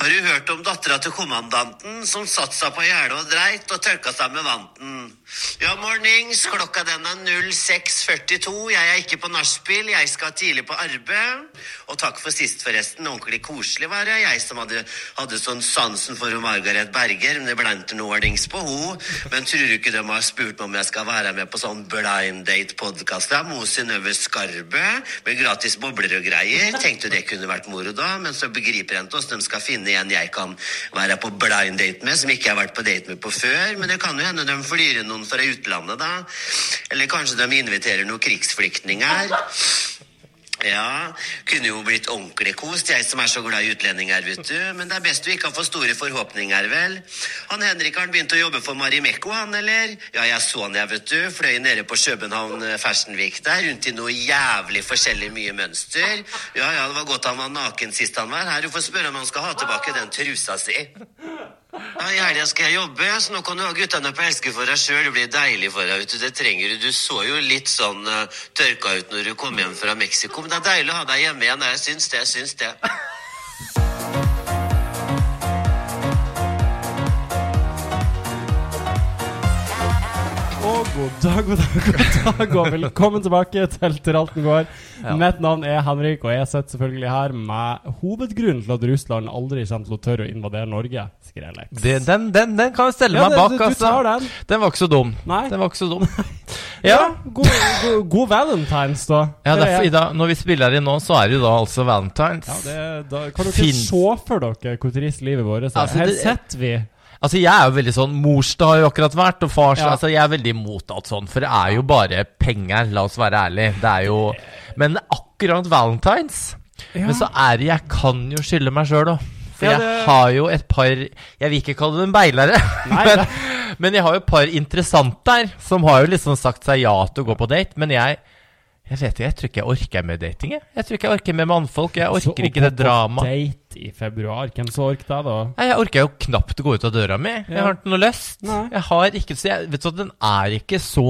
Har du hørt om dattera til kommandanten som satsa på gjerdet og dreit og tørka seg med vanten? Ja, mornings, klokka den er 06.42. Jeg er ikke på nachspiel, jeg skal tidlig på arbeid. Og takk for sist, forresten. Ordentlig koselig var det. Jeg som hadde, hadde sånn sansen for Margaret Berger, men det ble noe ordnings på henne. Men tror du ikke de har spurt meg om jeg skal være med på sånn blind date-podkast? Mo Synnøve Skarbø med gratis bobler og greier. Tenkte det kunne vært moro da, men så begriper jeg ikke hvordan de skal finne en jeg kan være på blind date med, som ikke jeg har vært på date med på før. Men det kan jo hende de flyr noen fra utlandet, da. Eller kanskje de inviterer noen krigsflyktninger. Ja, kunne jo blitt ordentlig kost, jeg som er så glad i utlendinger, vet du. Men det er best du ikke har for store forhåpninger, vel. Han Henrik har begynt å jobbe for Marimekko, han, eller? Ja, jeg så han, jeg, vet du. Fløy nede på København Fersenvik der, rundt i noe jævlig forskjellig mye mønster. Ja, ja, det var godt han var naken sist han var her. Du får spørre om han skal ha tilbake den trusa si. Ja, I helga skal jeg jobbe, så nå kan du ha guttene på elske for deg sjøl. Det blir deilig for deg. vet du. Det trenger du. Du så jo litt sånn uh, tørka ut når du kom hjem fra Mexico. Men det er deilig å ha deg hjemme igjen. Jeg syns det. Jeg syns det. Og god dag, god dag, god dag, og velkommen tilbake til Til Alten går. Ja. Mitt navn er Henrik, og jeg sitter selvfølgelig her med hovedgrunnen til at Russland aldri kommer til å tørre å invadere Norge. Skrellex. Det, den, den, den kan jeg stelle Ja, meg bak, du- du altså. tar den. Den var ikke så dum. Nei. Den var ikke så dum. Ja, ja. god, god, god valentines, da. ja er- derfor, i dag, når vi spiller inn nå, så er det jo da altså valentines. ja, det, da kan dere Fin- se for dere hvor trist livet vårt er. Altså, Her sitter vi. Altså, jeg er jo veldig sånn Morsdag har jo akkurat vært, og fars Ja. Altså, jeg er veldig imot alt sånn, for det er jo bare penger, la oss være ærlige. Det er jo Men akkurat valentines Ja. Men så er det Jeg kan jo skylde meg sjøl òg. For Ja, jeg har jo et par Jeg vil ikke kalle dem beilere, Nei, men, men jeg har jo et par interessanter som har jo liksom sagt seg ja til å gå på date. Men jeg jeg vet ikke, jeg tror ikke jeg orker med dating. Jeg, jeg tror ikke jeg orker med mannfolk. Jeg Så orker å ikke det dramaet. Date i februar. Hvem som orker det, da? Nei, Jeg orker jo knapt å gå ut av døra mi. Jeg Ja. har ikke noe lyst. Nei. Jeg har ikke Så jeg, vet du den er ikke så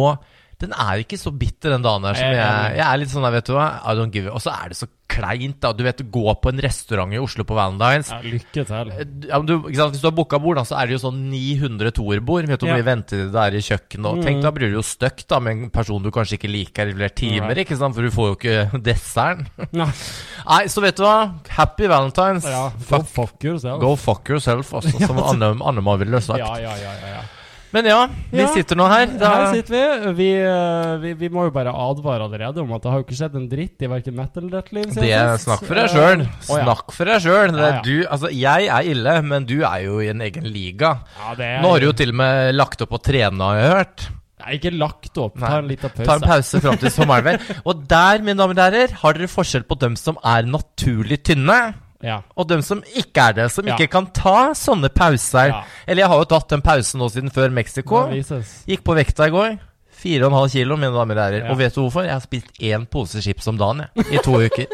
Den er ikke så bitter, den dagen der, som Jeg jeg er litt sånn der, vet du hva I don't give Og så er det så kleint, da. Du vet, du går på en restaurant i Oslo på Valentines. Ja, lykke til. Ja, men du? Hvis du har booka bord, da, så er det jo sånn 900 toerbord. Vet du hvor Ja. mye ventetid det er i kjøkkenet? Og Mm. tenk, da blir det jo stuck da med en person du kanskje ikke liker i flere timer, Right. ikke sant? For du får jo ikke desserten. Nei. Nei, så vet du hva? Happy Valentines. Ja, go Fuck, fuck yourself. go fuck yourself, altså, som Anne, Anne ville sagt. Ja, ja, ja, ja, ja. Men ja, vi Ja, sitter nå her. Da. Her er, sitter vi. Vi, eh, vi. vi må jo bare advare allerede om at det har jo ikke skjedd en dritt i verken metal eller dette siden det er Snakk for deg Eh, sjøl. å. Snakk for deg sjøl. Ja, ja. Altså, jeg er ille, men du er jo i en egen liga. Ja, det er Nå har du jo til og med lagt opp å trene, har jeg hørt. Nei, ikke lagt opp. Ta en liten pause. Ta en pause fram til sommeren. Og der, mine damer og herrer, har dere forskjell på dem som er naturlig tynne, Ja. og dem som ikke er det. Som Ja. ikke kan ta sånne pauser. Ja. Eller jeg har jo tatt den pausen nå siden før Mexico. Gikk på vekta i går. 4,5 kilo, mine damer og herrer. Og vet du hvorfor? Jeg har spist én pose chips om dagen jeg, i to uker.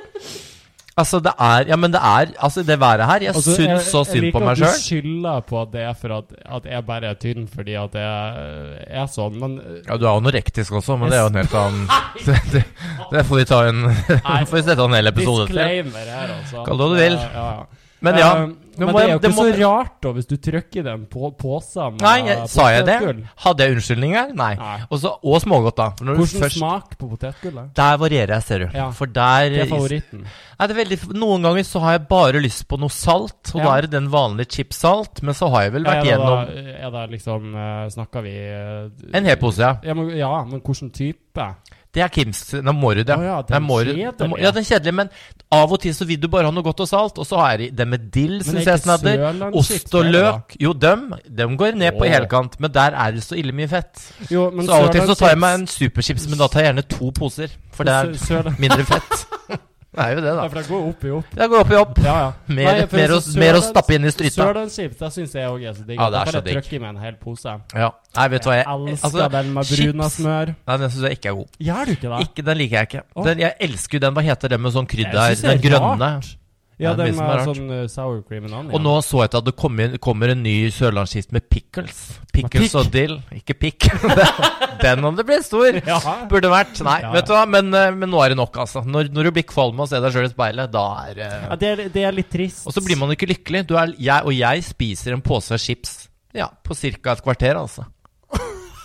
Altså, det er Ja, men det er Altså, det været her Jeg Altså, syns så synd på meg Jeg liker sjøl. at du skylder på at det er for at, at jeg bare er tynn fordi at jeg er sånn, men Ja, du er anorektisk også, men det er jo en helt annen det, det, får vi ta en får vi sette en hel episode til. Disclaimer her, altså. Kall det hva du vil. Ja, ja. Men ja. Det men det er jo ikke må- så rart, da, hvis du trykker den på posen Nei, jeg, sa jeg det? Hadde jeg unnskyldninger? Nei. Nei. Og så- og smågodt, da. Hvordan først, smak på potetgullet? der varierer jeg, ser du. Ja. For der Det er favoritten. Nei, det er veldig, Noen ganger så har jeg bare lyst på noe salt, og Ja. da er det den vanlige chipsalt. Men så har jeg vel vært det, gjennom er det liksom uh, Snakker vi uh, en hel pose, ja. ja men, ja, men hvilken type? Det er Kims. Den er Morud, ja. Oh, ja, Det den kjedelige. Ja, den kjedelige, men av og til så vil du bare ha noe godt og salt. Og så har jeg det med dill, syns jeg snadder. Ost og løk. Jo, dem, dem går ned på Åh. helkant, men der er det så ille mye fett. Jo, men så av og til så tar jeg meg en superchips, men da tar jeg gjerne to poser. For det er mindre fett. Det er jo det, Ja, da. for det går opp i opp. Det går opp i opp. Ja, ja. Mer, Nei, mer, å, mer å stappe inn i stryta. Sørlandschips, det syns jeg òg er så digg. Ja, det er så digg. trykke i meg en hel pose. Ja. Nei, vet du hva jeg elsker altså, den med bruna smør. Nei, den syns jeg ikke er god. Gjør du ikke det? Ikke, Den liker jeg ikke. Den, jeg elsker jo den, hva heter den med sånn krydder? Den grønne. rart. Ja, Det er den er med sånn uh, sour cream and onion. Og nå så jeg at det kommer, kommer en ny sørlandskist med pickles. Pickles og dill. Ikke pikk. Den om det blir stor. Ja. Burde vært. Nei, Ja, ja. vet du hva, men, eh, men nå er det nok, altså. Når, når du blir kvalm av å se deg sjøl i speilet, da er uh... Ja, det, er, det er litt trist. Og så blir man ikke lykkelig. Du er, jeg, og jeg spiser en pose chips ja, på ca. et kvarter, altså.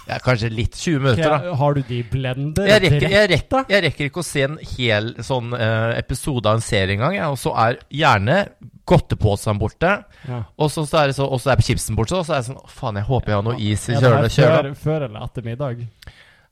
Ja, kanskje litt 20 minutter, da. Har du de blender? Jeg rekker, jeg, rekker, jeg rekker ikke å se en hel sånn uh, episode av en serie engang. Ja, og så er gjerne godteposen borte. Ja. Og så, så er så, er chipsen borte. Og så er det sånn Faen, jeg håper jeg har noe is i Er det her kjøle. kjøle. Før, før eller etter middag?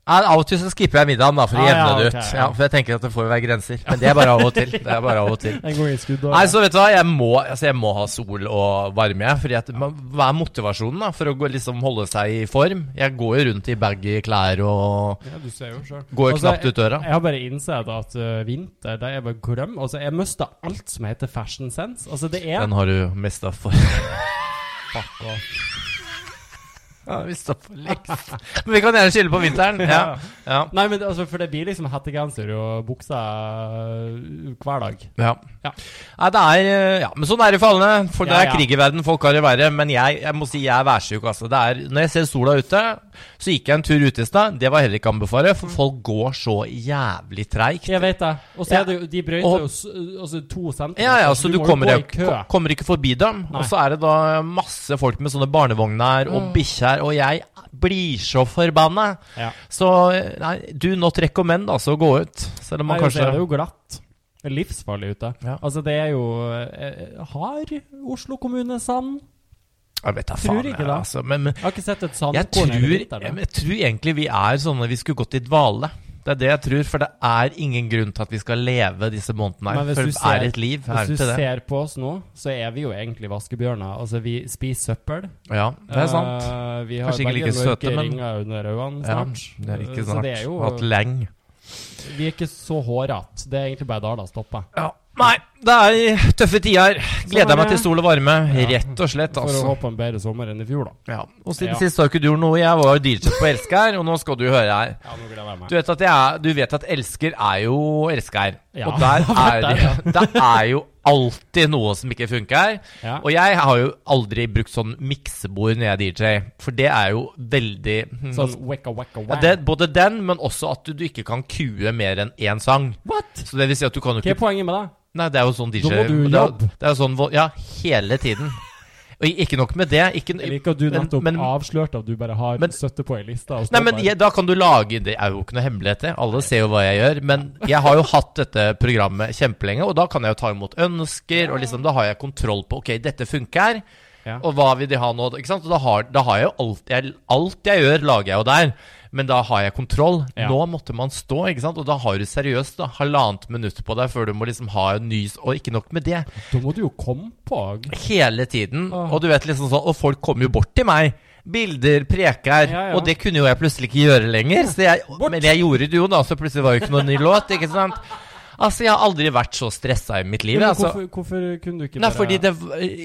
Av og til så skipper jeg middagen da, for å Ah, jevne ja, det ok, ut. ja. Ja, for jeg tenker at det får jo være grenser. Men det er bare av og til. Det er bare av og til. En gang i skuddåret? Nei, så vet du hva, jeg må, altså jeg må ha sol og varme, jeg. Fordi at, hva er motivasjonen da, for å gå, liksom holde seg i form? Jeg går jo rundt i baggy klær og Ja, du ser jo selv. går jo Altså, knapt ut døra. Jeg har bare innsett at uh, vinter, det er bare glem. Altså, jeg mista alt som heter fashion sense. Altså, det er Den har du mista for Fuck off. Ja, vi står for lengst. Men vi kan gjerne skille på vinteren. Ja. ja. Nei, men altså, for det blir liksom hettegenser og bukser uh, hver dag. Ja. Ja. Nei, det er eh, Ja, men sånn er det for alle. For det er ja. krig i verden, folk har det verre. Men jeg, jeg må si jeg er værsjuk, altså. Er, når jeg ser sola ute, så gikk jeg en tur ute i stad. Det var heller ikke å anbefale, for folk går så jævlig treigt. Jeg vet det. Og så er det jo De brøyter jo altså, to centimeter. Ja, ja, så du, du kommer, ko- kommer ikke forbi dem. Nei. Og så er det da masse folk med sånne barnevogner og Mm. bikkjer, og jeg blir så forbanna. Ja. Så nei, do not recommend altså å gå ut. Selv om man Nei, kanskje Det er jo glatt. Livsfarlig ute. Ja. Altså, det er jo eh, Har Oslo kommune sand? Jeg vet da Tror faen. ikke jeg, det. Altså, men, men Jeg har ikke sett et sandkorn hele jeg, jeg tror egentlig vi er sånne vi skulle gått i dvale. Det er det jeg tror, for det er ingen grunn til at vi skal leve disse månedene Men her. hvis For det ser- er et liv. her til det du ser på oss nå, så er vi jo egentlig vaskebjørner. Altså, vi spiser søppel. Ja, det er sant. Uh, vi har Kanskje ikke like søte, men- under øynene Ja, det er ikke Eh, Så snart. det er jo Hatt lenge. Vi er ikke så hårete. Det er egentlig bare da det stopper. Ja. Nei, det er tøffe tider. Gleder er meg til sol og varme. Ja. Rett og slett, For å altså. håpe en bedre sommer enn i fjor, da. Ja. Og siden Ja. sist har ikke du gjort noe. Jeg var jo DJ på Elsker, og nå skal du høre her. Ja, nå jeg meg. Du vet at, jeg du vet at Elsker er jo Elsker. Ja, og der er, det, der, det er jo alltid noe som ikke funker. Ja. Og jeg har jo aldri brukt sånn miksebord når jeg er DJ, for det er jo veldig Sånn wacka wacka ja, det, Både den, men også at du, du ikke kan kue mer enn én sang. What? Så det vil si at du kan jo ikke Hva er poenget med det? Nei, det er jo sånn DJ Da må du jobbe. Det er jo sånn Ja, hele tiden. Og ikke nok med det. Ikke, Jeg liker at du nettopp men- avslørte at du bare har Men- 70 på ei liste. Nei, men jeg, da kan du lage Det er jo ikke noe hemmeligheter. Alle ser jo hva jeg gjør. Men jeg har jo hatt dette programmet kjempelenge, og da kan jeg jo ta imot ønsker, og liksom da har jeg kontroll på Ok, dette funker, Ja. og hva vil de ha nå? Ikke sant? Og da har, da har jeg jo alt jeg, alt jeg gjør, lager jeg jo der. Men da har jeg kontroll. Ja. Nå måtte man stå, ikke sant? og da har du seriøst da, halvannet minutt på deg før du må liksom ha en nys, og ikke nok med det. Da må du jo komme på. Hele tiden. Ah. Og du vet liksom sånn Og folk kommer jo bort til meg. Bilder, preker. Ja, ja. Og det kunne jo jeg plutselig ikke gjøre lenger. Så jeg, men jeg gjorde det jo, da, så plutselig var det jo ikke noen ny låt. Ikke sant? Altså, jeg har aldri vært så stressa i mitt liv. Men Altså. hvorfor, hvorfor kunne du ikke Nei, bare fordi det,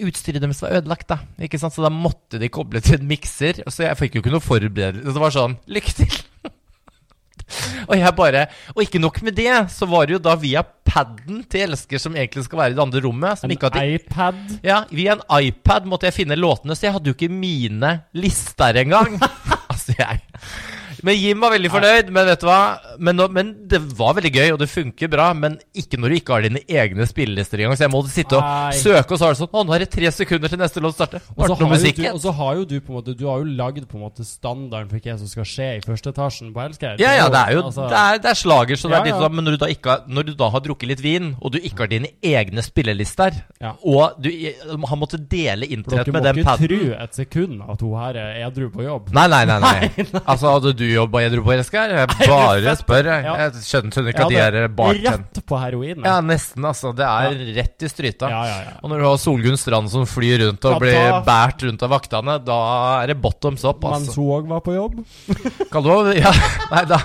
utstyret deres var ødelagt, da. Ikke sant? Så da måtte de koble til en mikser. Så jeg fikk jo ikke noe forberedelse. Det var sånn Lykke til! og jeg bare Og ikke nok med det, så var det jo da via paden til Elsker, som egentlig skal være i det andre rommet, som En hadde iPad? ja, via en iPad måtte jeg finne låtene, så jeg hadde jo ikke mine lister engang. altså, jeg Men Jim var veldig fornøyd, men vet du hva? Men, men det var veldig gøy, og det funker bra, men ikke når du ikke har dine egne spillelister engang. Så jeg måtte sitte og Nei. søke, og så har det sånn Å, nå er det tre sekunder til neste låt starter. Og så har, du, og så har jo du på en måte Du har jo lagd på en måte standarden for hva som skal skje i første etasjen på Elsker. Ja, ja, det er jo altså, det er, det er slager, så det Ja, er litt ja. sånn Men når du, ikke når du da har drukket litt vin, og du ikke har dine egne spillelister, Ja. og du har måttet dele internett må med den ikke paden tro et sekund at hun her er edru på jobb. Nei, nei, nei. nei. Altså, Hadde du jobba edru på Elsker? Jeg bare spør. Jeg, Ja. jeg skjønner, skjønner ikke Ja, at de er bartend... Rett på heroin. Ja, nesten, altså. Det er rett i stryta. ja, ja. ja. Og når du har Solgunn Strand som flyr rundt og Ja, blir da- båret rundt av vaktene, da er det bottoms up, Mens altså. hun òg var på jobb? Kan du Ja, nei, da,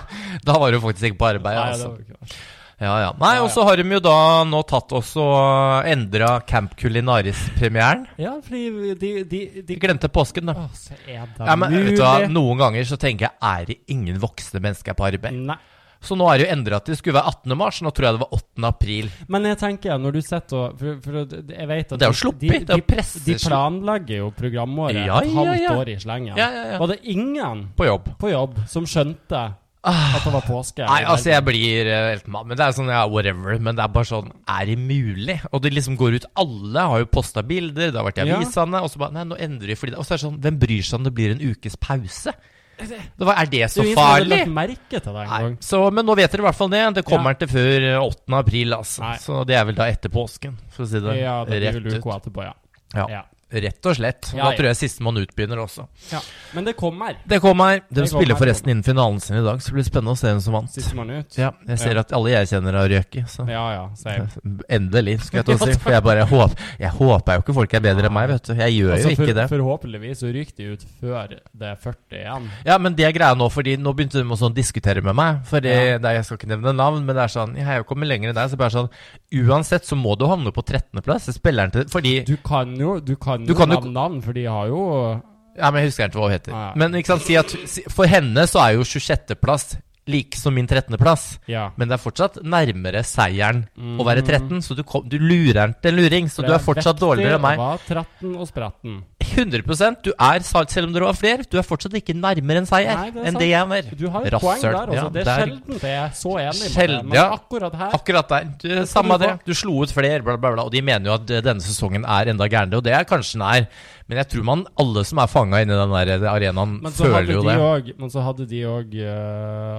da var hun faktisk ikke på arbeid, Nei, det altså. var ikke. Ja, ja. Nei, Ja, og så har de jo da nå tatt oss og endra Camp Culinaris-premieren. Ja, fordi de, de, de De glemte påsken, da. Å, så er det Ja, men vet du hva, Noen ganger så tenker jeg er det ingen voksne mennesker på arbeid. Nei. Så nå er det jo endra at det skulle være 18. mars. Nå tror jeg det var 8. april. Men jeg tenker, når du sitter og For, for jeg vet at Det er jo de- sluppet, de, jo de, de planlegger jo programåret Ja, et ja, halvt ja. år i slengen. Ja, ja, ja. Var det ingen På jobb. på jobb som skjønte at det var påske? Nei, altså jeg blir eh, helt mann. Men det er sånn, ja, whatever. Men det er bare sånn Er det mulig? Og det liksom går ut Alle har jo posta bilder, det har vært i Ja. og så bare Nei, nå endrer vi fordi det Og så er det sånn Hvem bryr seg om det blir en ukes pause? Det var, er det Det så er jo ingen farlig? merke til det engang. så, men nå vet dere i hvert fall det. Det kommer Ja. til før eh, 8. april, altså. Nei. Så det er vel da etter påsken, for å si det Ja, det blir rett vel uka etterpå, ja. Ja. ja. Rett og slett. Ja, da tror jeg sistemann ut begynner også. ja. Men det kommer. Det kommer. De Det spiller forresten innen finalen sin i dag, så det blir spennende å se hvem som vant. Sistemann ut. Ja, jeg ser Ja. at alle jeg kjenner har røket, så Ja, ja. Same. Endelig, skulle jeg til å si. For jeg bare håper Jeg håper jo ikke folk er bedre enn meg, vet du. Jeg gjør Altså, jo ikke for, det. Forhåpentligvis så ryker de ut før det er 40 igjen. Ja, men det er greia nå, fordi nå begynte de å sånn diskutere med meg. For Ja. Jeg skal ikke nevne navn, men det er sånn Jeg har jo kommet lenger enn deg. Så bare sånn Uansett så må du havne på 13.-plass. Spilleren til Fordi Du kan jo, du kan Du jo kan jo- navn, navn, for de har jo Ja, men jeg husker ikke hva hun heter. Ah, ja. Men ikke sant, si at si- for henne så er jo 26.-plass like som min 13.-plass. Ja. Men det er fortsatt nærmere seieren å være Mhm. 13, så du, kom, du lurer den til en luring. Så du er fortsatt dårligere enn meg. Det var 13 og spretten. 100% Du er, selv om dere var flere, du er fortsatt ikke nærmere en seier Nei, det er enn det jeg er. Du har et poeng der, altså. Ja, det er sjelden jeg er så enig Sjelden. Ja. akkurat her Akkurat der. Du, samme du det. Du slo ut flere, bla, bla, bla. Og de mener jo at eh, denne sesongen er enda gærnere, og det er kanskje den er. Men jeg tror man, alle som er fanga inni den der eh, arenaen, føler jo de det. også, Men så hadde de òg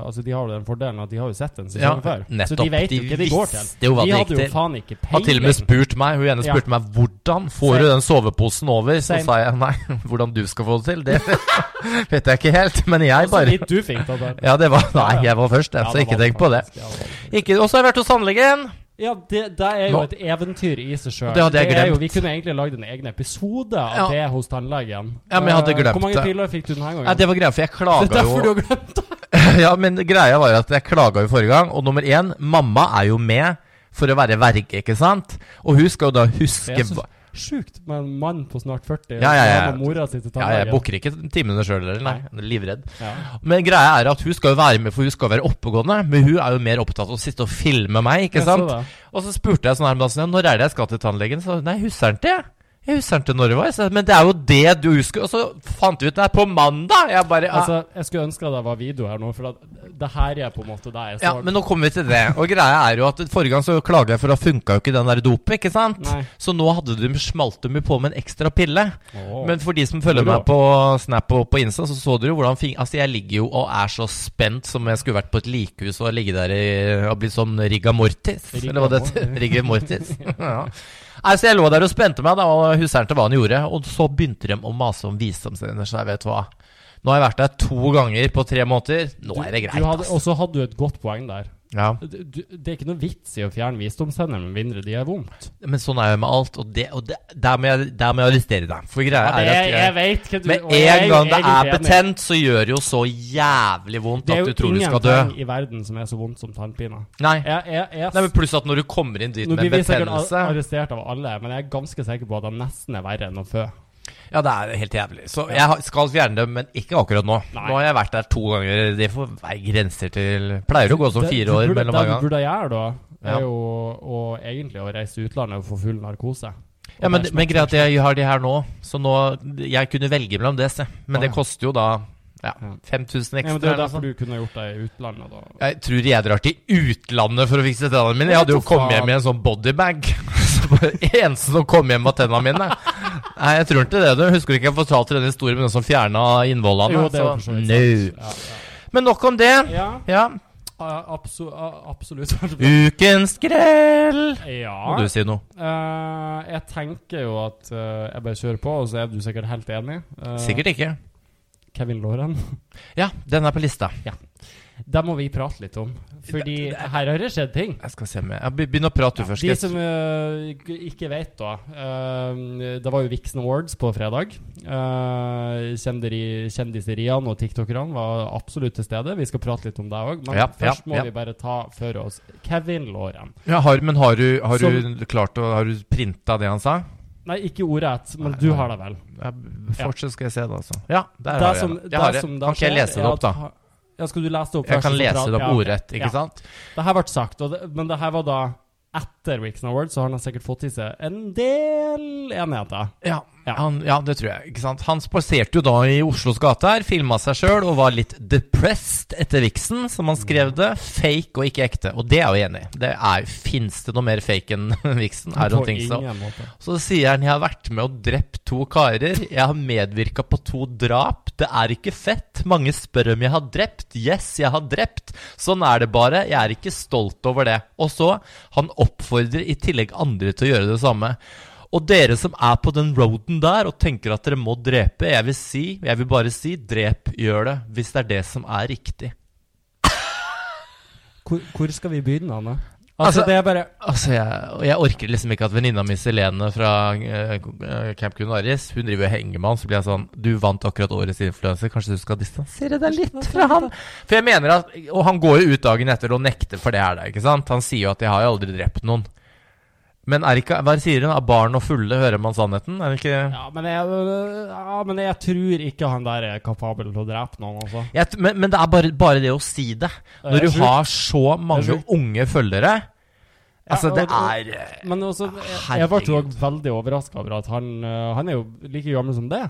Altså, de har jo den fordelen at de har jo sett en sesong Ja, før. så de vet jo hva de går til. jo de hadde jo faen ikke Har til og med spurt meg, hun ene spurte meg hvordan får du den soveposen over. Så sa jeg nei, hvordan du skal få det til, det vet jeg ikke helt. Men jeg Så bare vidt du fikk det. Ja, det var Nei, jeg var først, jeg, så ikke tenk på det. ja, Ikke, og så har jeg vært hos tannlegen. Ja, det, det er jo et eventyr i seg sjøl. Vi kunne egentlig lagd en egen episode av Ja. det hos tannlegen. Ja, men jeg hadde Eh, glemt Hvor mange piller fikk du denne gangen? Nei, det var greia, for jeg det er derfor du har glemt det! Ja, men greia var at jeg klaga jo forrige gang, og nummer én, mamma er jo med for å være verge, ikke sant? Og hun skal jo da huske Sjukt med en mann på snart 40 Ja, ja, ja. og mora si til Ja, jeg tannlegen. booker ikke timene sjøl heller, nei. Er livredd. Ja. Men greia er at hun skal jo være med, for hun skal være oppegående. Men hun er jo mer opptatt av å sitte og filme meg, ikke sant? Og så spurte jeg sånn her, når er det jeg skal til tannlegen? Så nei, husker han ikke. Jeg husker ikke når det var. Men det er jo det du husker. Og så fant vi ut det er på mandag. Jeg bare ah, Altså, jeg skulle ønske at det var video her nå, for det her er på en måte der jeg så. Ja, men nå kommer vi til det. Og greia er jo at forrige gang så klaga jeg for at funka jo ikke den der dopet, ikke sant? Nei. Så nå hadde de smalt dem på med en ekstra pille. Oh. Men for de som følger meg på Snap og på Insta, så så dere jo hvordan fing... Altså, jeg ligger jo og er så spent som jeg skulle vært på et likhus og ligge der i og blitt sånn rigga mortis. Rigga eller hva det heter. Rigga mortis. ja. Nei, så jeg lå der og spente meg, da, og husker ikke hva han gjorde. Og så begynte de å mase om visdomsrenner, så jeg vet hva. Nå har jeg vært der to ganger på tre måneder. Nå er det greit, Du hadde, og så hadde du et godt poeng der. Ja. Du, du, det er ikke noe vits i å fjerne visdomstenner med mindre de er vondt. Men sånn er det med alt, og, det, og det, der, må jeg, der må jeg arrestere deg. For greia Ja, er at jeg, jeg vet hva du med en gang det er betent, så gjør det jo så jævlig vondt at du tror du skal dø. Det er jo ingenting i verden som er så vondt som tannpine. Nei. Jeg, Nei, men Pluss at når du kommer inn dit nå med blir vi sikkert betennelse ar- arrestert av alle, men jeg er ganske sikker på at de nesten er verre enn å fø. Ja, det er helt jævlig. Så jeg skal fjerne dem, men ikke akkurat nå. Nei. Nå har jeg vært der to ganger. Det får være grenser til Pleier å gå som fire år mellom Det hver du Det burde gjøre da, Ja. er jo å, egentlig å reise til utlandet og få full narkose. Ja, men, men greit at jeg har de her nå, så nå Jeg kunne velge mellom det, se. Men det koster jo da ja, 5000 ekstra. Ja, men det er derfor du kunne gjort det i utlandet. Da. Jeg tror jeg drar til utlandet for å fikse tennene mine. Jeg hadde jo kommet hjem i med en sånn bodybag. Bare Eneste som kom hjem, var tennene mine. Nei, jeg tror ikke det. Du husker ikke jeg fortalte den historien med den som fjerna innvollene? Jo, det var Så- no. ja, ja. Men nok om det. Ja, ja. Ja. a- absolutt. Ukens skrell! Ja. Må du si noe? Uh, jeg tenker jo at uh, jeg bare kjører på, og så er du sikkert helt enig. Uh, Sikkert ikke. Kevin Lauren. Ja, den er på lista. Det må vi prate litt om. Fordi her har det skjedd ting. Jeg skal se med. jeg begynner Begynn å prate ja, først. De som uh, ikke- vet, da Uh, Det var jo Vixen Awards på fredag. Uh, Kjendiseriene og tiktokerne var absolutt til stede. Vi skal prate litt om det òg. Men Ja, først ja, må vi bare ta for oss Kevin Lauren. ja, har, Men har du, har Som- du klart å Har du printa det han sa? Nei, ikke ordrett, men Nei, du har det vel? Ja, fortsatt skal jeg se det, altså. Ja, der Det har jeg som- det. Jeg har det. som Kan ikke jeg lese det opp, da? Ja, skal du lese det opp Jeg kan lese det opp Ja, ordrett, ikke Ja. sant? Det her ble sagt, og det, men det her var da etter Vixen Awards, så har han sikkert fått i seg en del enigheter. Ja, Ja. Han, ja, det tror jeg. ikke sant? Han spaserte jo da i Oslos gater, filma seg sjøl og var litt depressed etter viksen, som han skrev det. Fake og ikke ekte. Og det er jeg jo enig i. Det er, Fins det noe mer fake enn viksen? Er det ting så. Så sier han jeg har vært med og drept to karer. Jeg har medvirka på to drap. Det er ikke fett. Mange spør om jeg har drept. Yes, jeg har drept. Sånn er det bare. Jeg er ikke stolt over det. Og så, han oppfordrer i tillegg andre til å gjøre det samme. Og dere som er på den roaden der og tenker at dere må drepe, jeg vil si, jeg vil bare si, drep, gjør det. Hvis det er det som er riktig. Hvor, hvor skal vi begynne, Anne? Altså, Altså- det er bare Altså, jeg, jeg orker liksom ikke at venninna mi Selene fra uh, Camp Gunaris Hun driver og henger med han, så blir jeg sånn Du vant akkurat årets influenser, kanskje du skal distansere deg litt fra han? For jeg mener at Og han går jo ut dagen etter og nekter for det her, ikke sant? Han sier jo at 'jeg har jo aldri drept noen'. Men er ikke, hva sier hun? Er barn og fulle hører man sannheten? Er det ikke ja men, jeg, ja, men jeg tror ikke han der er kapabel til å drepe noen, altså. jeg, men, men det er bare, bare det å si det. Det Når er du har så mange unge følgere Altså, det er eh, Men også, jeg, jeg ble også veldig overraska over at han øh, Han er jo like gammel som det.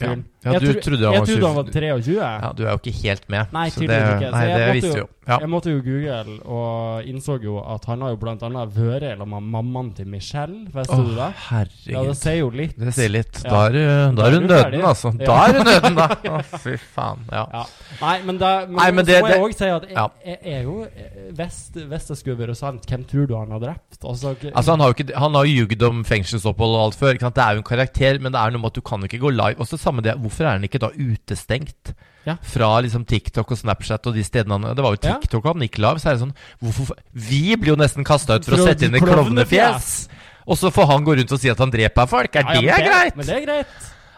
Ja. Ja, du jeg trodde han var 23. Ja, du er jo ikke helt med. Nei, så det, ikke. Så Nei, det visste vi jo. Ja. Jeg måtte jo google og innså jo at han har jo blant annet vært sammen med mammaen til Michelle. Visste oh, du det? Herregud. Ja, det sier jo litt. Det sier litt. Ja. Da er hun da er du nøden, altså. Ja. Da er hun nøden, da. Å, fy faen. Ja. Ja. Nei, men, da, men, Nei, men så det- må det- jeg òg si at jeg, jeg, jeg er jo eh, Hvis, det skulle vært sant, hvem tror du han har drept? Altså, Altså Han har jo ikke Han har ljugd om fengselsopphold og alt før. Det er jo en karakter, men det er noe med at du kan ikke gå live. Også samme det, Hvorfor er han ikke da utestengt Ja. fra liksom TikTok og Snapchat og de stedene han Det var jo Ja. TikTok han gikk live. Så er det sånn hvorfor, Vi blir jo nesten kasta ut for, å å- sette inn et klovnefjes. Og så får han gå rundt og si at han dreper folk. Er Ja, ja, det men greit? Men det er greit.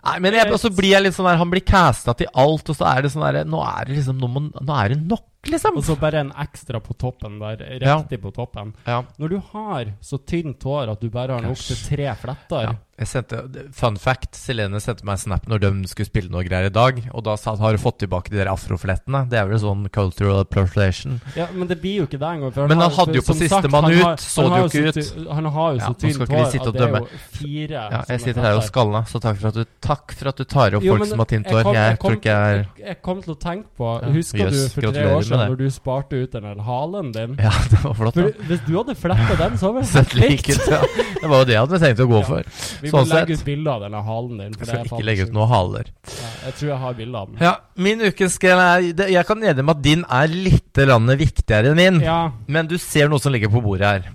Nei, men jeg, så blir jeg litt sånn der, Han blir casta til alt, og så er det sånn der Nå er det liksom Nå, må, nå er det nok, liksom. Og så bare en ekstra på toppen der. Ja. På toppen. Ja. Når du har så tynt hår at du bare har nok til tre fletter Ja. Jeg sendte, fun fact, Selene sendte meg en snap når de skulle spille noe greier i dag. Og da sa har du fått tilbake de der afroflettene. Det er vel sånn cultural appropriation. Ja, Men det blir jo ikke det engang. Men han har- hadde jo på sistemann ut, har- så det jo ikke ut. Han har jo Ja, så nå tynt hår at det er jo fire Ja, jeg er sitter her og skalla, så takk for at du, takk for at du tar opp Jo, folk som har tynt hår. Jeg, Jeg, tror ikke jeg er jeg, kom til å tenke på Ja, Husker jøss, du for tre år siden når du sparte ut den der halen din? Ja, det var flott. For. Hvis du hadde fletta den, så hadde det Sett ut, ja. Det var jo det jeg hadde tenkt å gå for. Vi må Sånn legge sett. ut bilde av denne halen din. For Jeg det er skal ikke legge ut noen haler. Ja, jeg tror jeg har bilde av den. Ja, min ukens gren er det- Jeg kan enig med at din er litt grann viktigere enn min. Ja, Men du ser noe som ligger på bordet her.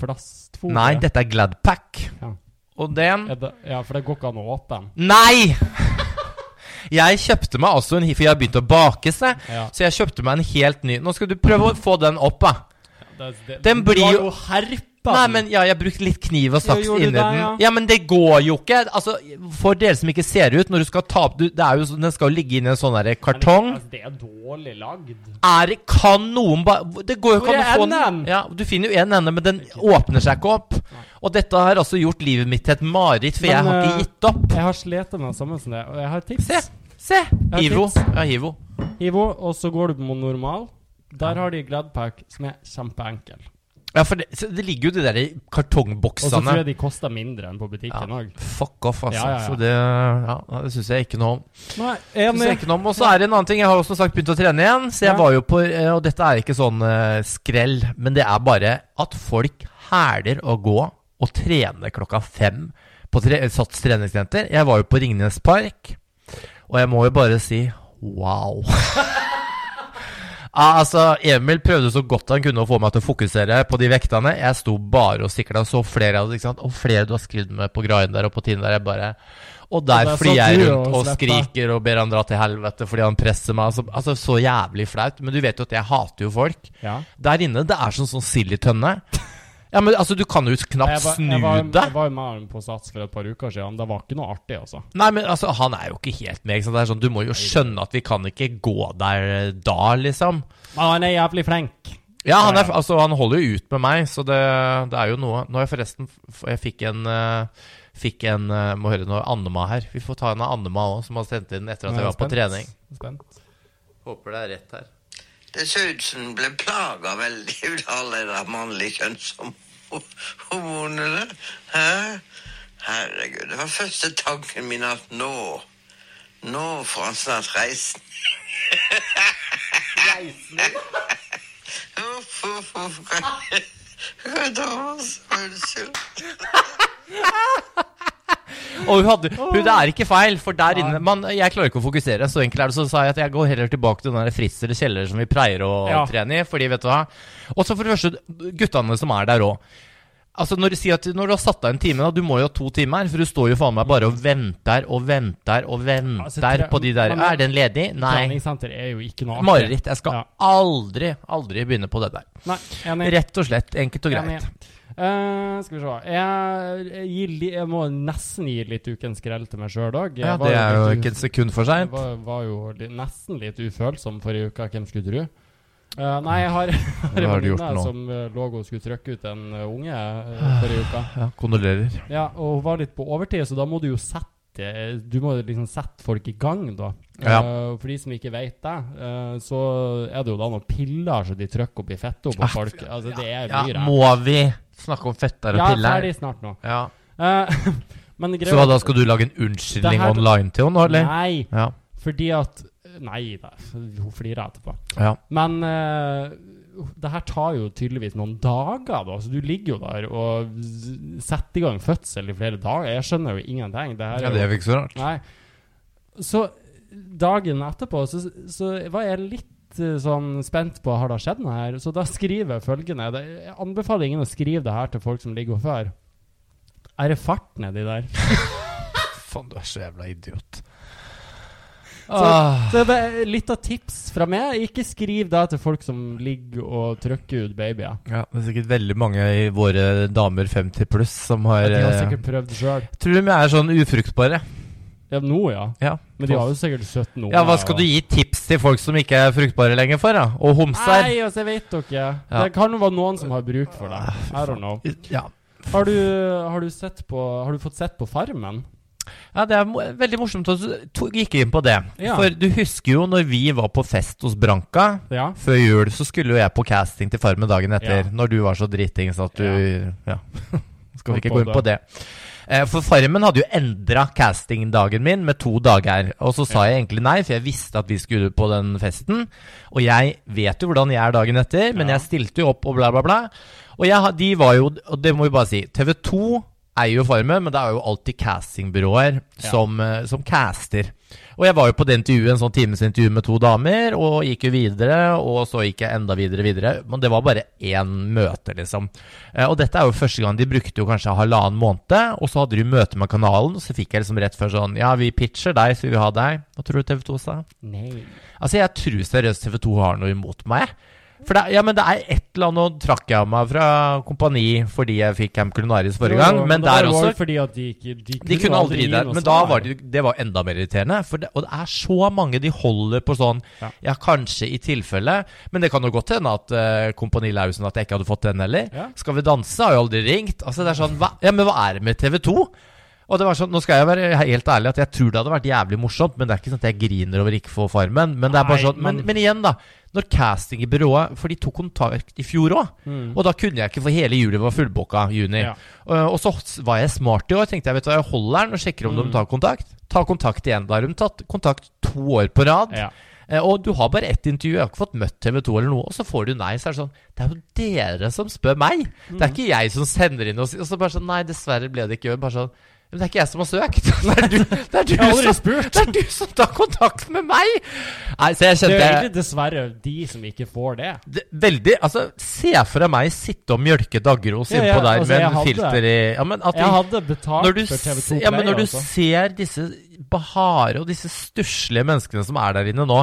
plastfolie. Nei, dette er Gladpack. Ja. Og den Er det, ja, for det går ikke an å åpne den. Nei! Jeg kjøpte meg altså en For jeg har begynt å bake seg. Ja. Så jeg kjøpte meg en helt ny Nå skal du prøve å få den opp, da. Det, det, Den du blir har jo- jo herpa Nei, men ja, jeg brukte litt kniv og saks inni det, den. ja? Ja, men det går jo ikke. Altså, For dere som ikke ser ut, når du skal ta opp du, det er jo, Den skal jo ligge inni en sånn kartong. Altså, det er dårlig lagd. Er det Kan noen ba Det går jo ikke an å få den? Ja, Du finner jo en ende, men den åpner seg ikke opp. Og dette har altså gjort livet mitt til et mareritt, for jeg har eh, ikke gitt opp. Jeg har slitt med det samme som det, og jeg har et tips. Se! Se! Hivo. Ja, Hivo. Hivo, og så går du på normal. Der har de Gladpack, som er kjempeenkel. Ja, for det, det ligger jo de der kartongboksene Og så tror jeg de koster mindre enn på butikken Ja. Fuck off, altså. Ja, ja, ja. Så det, ja, det syns jeg ikke noe om. Nei, Synes jeg ikke noe om. Og så er det en annen ting. Jeg har også sagt begynt å trene igjen. Så jeg Ja. var jo på eh, Og dette er ikke sånn eh, skrell, men det er bare at folk hæler å gå og trene klokka fem på tre, Sats treningssenter. Jeg var jo på Ringnes Park, og jeg må jo bare si wow. Ja, altså, Emil prøvde så godt han kunne å få meg til å fokusere på de vektene. Jeg sto bare og sikla, så flere av dem. Og flere du har skrevet med på Grindr og på Tinder. Jeg bare Og der der flyr jeg rundt og skriker og ber han dra til helvete fordi han presser meg. Altså, altså så jævlig flaut. Men du vet jo at jeg hater jo folk. Ja. Der inne, det er sånn sånn sild i tønne. Ja, men altså, du kan jo knapt Jeg var, snu deg. jeg var jo med han på Sats for et par uker siden. Det var ikke noe artig, altså. Nei, men altså, han er jo ikke helt med. Ikke sant? Det er sånn, du må jo skjønne at vi kan ikke gå der da, liksom. Men han er jævlig flink. Ja, han, er, altså, han holder jo ut med meg, så det, det er jo noe. Nå har jeg forresten Jeg fikk en eh, Fikk en eh, Må høre noe Annema her. Vi får ta en av Annema òg, som har sendt inn etter at jeg var på trening. Spent. Håper det er rett her. Det så ut som den ble plaga veldig ut av alle de mannlige kjønnshormonene. Hæ? Herregud, det var første tanken min at nå Nå får han snart reisen. Uff, uff, uff. Kan ta oss? Unnskyld. Og hun hadde hun, Det er ikke feil, for der inne man, Jeg klarer ikke å fokusere. Så enkelt er det. Så sa jeg at jeg går heller tilbake til den der Fritz eller Kjeller som vi pleier å Ja. trene i. Fordi, vet du hva Og så for det første, guttene som er der òg. Altså når du når du har satt av en time, da, du må jo ha to timer, for du står jo faen meg bare og venter og venter og venter Altså, på de der Er den ledig? Nei. Treningssenter er jo ikke noe. Mareritt. Jeg skal Ja. aldri, aldri begynne på det der. Nei. Rett og slett. Enkelt og greit. Eh, skal vi se jeg, jeg, jeg, jeg må nesten gi litt ukens skrell til meg sjøl òg. Ja, det er jo ikke et sekund for Jeg seint. var, var jo li, nesten litt ufølsom forrige uke, hvem skulle tro? Uh, nei, jeg har, jeg har en venninne som uh, lå og skulle trykke ut en unge eh, forrige uke. Ja, kondolerer. Ja, og hun var litt på overtid, så da må du jo sette Du må liksom sette folk i gang, da. Ja. Uh, for de som ikke vet det, uh, så er det jo da noen piller som de trykker opp i fettet på Ah, folk. Altså, det er Ja, mye ja, må vi snakke om fettere og Ja, piller? ferdig snart nå. Ja. Uh, men Så hva da, skal du lage en unnskyldning her- online til henne eller? Nei, Ja. fordi at Nei da, hun flirer etterpå. ja. Men uh, det her tar jo tydeligvis noen dager, da. Så du ligger jo der og setter i gang fødsel i flere dager. Jeg skjønner jo ingenting. Det ja, det er jo ikke så rart. Nei. Så dagen etterpå så, så var jeg litt sånn spent på har det skjedd noe her. Så da skriver jeg følgende det, Jeg anbefaler ingen å skrive det her til folk som ligger og før. Er det fart nedi der? Faen, du er så jævla idiot. Så, Ah. så det er litt av tips fra meg. Ikke skriv det til folk som ligger og trykker ut babyer. Ja, det er sikkert veldig mange i våre damer 50 pluss som har De har eh, sikkert prøvd sjøl. Tror de er sånn ufruktbare. Ja, nå, ja. Ja. Men de har jo sikkert 17 år. ja, hva skal du gi tips til folk som ikke er fruktbare lenger for, da? Og homser? Nei, altså, jeg vet dere. Ja. Det kan jo være noen som har bruk for det. I don't know. Ja. Har du, har du, sett på, har du fått sett på Farmen? Ja, det er mo veldig morsomt at du gikk inn på det. Ja. For du husker jo når vi var på fest hos Branka Ja. før jul, så skulle jo jeg på casting til Farmen dagen etter. Ja. Når du var så dritings at du Ja. Skal vi ikke gå inn på det. Eh, For Farmen hadde jo endra castingdagen min med to dager. Og så sa jeg egentlig nei, for jeg visste at vi skulle på den festen. Og jeg vet jo hvordan jeg er dagen etter, men jeg stilte jo opp og bla, bla, bla. Og jeg, de var jo Og det må vi bare si. TV 2 eier jo Farmen, men det er jo alltid castingbyråer som, eh, som caster. Og jeg var jo på det intervjuet, en sånn timesintervju med to damer, og gikk jo videre, og så gikk jeg enda videre videre. Men det var bare én møte, liksom. Eh, og dette er jo første gang de brukte jo kanskje halvannen måned, og så hadde de møte med kanalen, og så fikk jeg liksom rett før sånn Ja, vi pitcher deg, så vi vil ha deg. Hva tror du TV 2 sa? Nei. Altså, jeg tror seriøst TV 2 har noe imot meg. For det, ja, men det er et eller annet Nå trakk jeg meg fra kompani fordi jeg fikk Camp Culinaris forrige gang, men det der også fordi at de ikke De kunne, de kunne aldri gi det, men da var det, det var enda mer irriterende. For det, og det er så mange de holder på sånn Ja. Ja, kanskje i tilfelle. Men det kan jo godt hende at uh, Kompani Lausen At jeg ikke hadde fått den heller. Ja. Skal vi danse har jo aldri ringt. Altså det er sånn hva, Ja, men hva er det med TV 2? Og det var sånn, Nå skal jeg være helt ærlig at jeg tror det hadde vært jævlig morsomt, men det er ikke sånn at jeg griner over ikke få Farmen. Men det er bare sånn, men, men- igjen, da. Når castingbyrået For de tok kontakt i fjor òg. Mm. Og da kunne jeg ikke, for hele juli var fullbooka. Juni. Ja. Uh, og så var jeg smart i år. Tenkte jeg vet du hva, jeg holder den og sjekker om Mm. de tar kontakt. Ta kontakt igjen. Da har de tatt kontakt to år på rad. Ja. Eh, og du har bare ett intervju. Jeg har ikke fått møtt TV 2 eller noe. Og så får du nei. Så er det sånn Det er jo dere som spør meg. Det er ikke jeg som sender inn og, og så bare sånn Nei, dessverre ble det ikke. Bare sånn Men det er ikke jeg som har søkt. Det er du, det er du, som, det er du som tar kontakt med meg! Nei, så jeg Det er egentlig dessverre de som ikke får det. det, veldig Altså, se for deg meg sitte og mjølke dagros Ja, innpå ja, der altså, med en filter i Ja, Jeg de- hadde betalt når du, for TV2 se- Play. ja, men når du altså. ser disse bahare og disse stusslige menneskene som er der inne nå,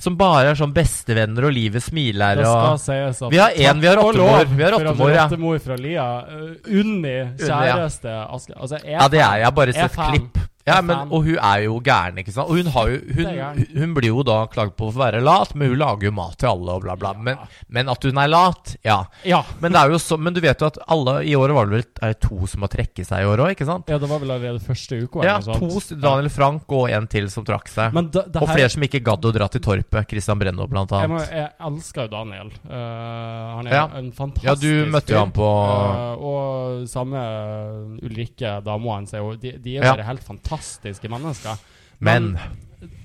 som bare er sånn bestevenner og livet smiler og sies Vi har en, vi har lov vi har åttemor, ja. Fra Lia. Uh, Unni, kjæreste Aske Altså, Ja, det er jeg. har bare sett klipp. Ja, men, og hun er jo gæren, ikke sant? Og hun, har jo, hun, hun blir jo da klagd på for å være lat, men hun lager jo mat til alle og bla, bla. Men, men at hun er lat, ja. Ja. Men, det er jo så, men du vet jo at alle i året var det vel er to som har trekket seg i år òg, ikke sant? ja, det var vel allerede første uka. Ja, to. Daniel Frank og en til som trakk seg. Men da, det og flere som ikke gadd å dra til Torpet. Christian Brenno, blant jeg, må, annet. jeg elsker jo Daniel. Uh, han er Ja. en fantastisk Ja, du møtte jo han på uh, og samme Ulrikke, dama hans, De, de er jo Ja. helt fantastiske mennesker. Men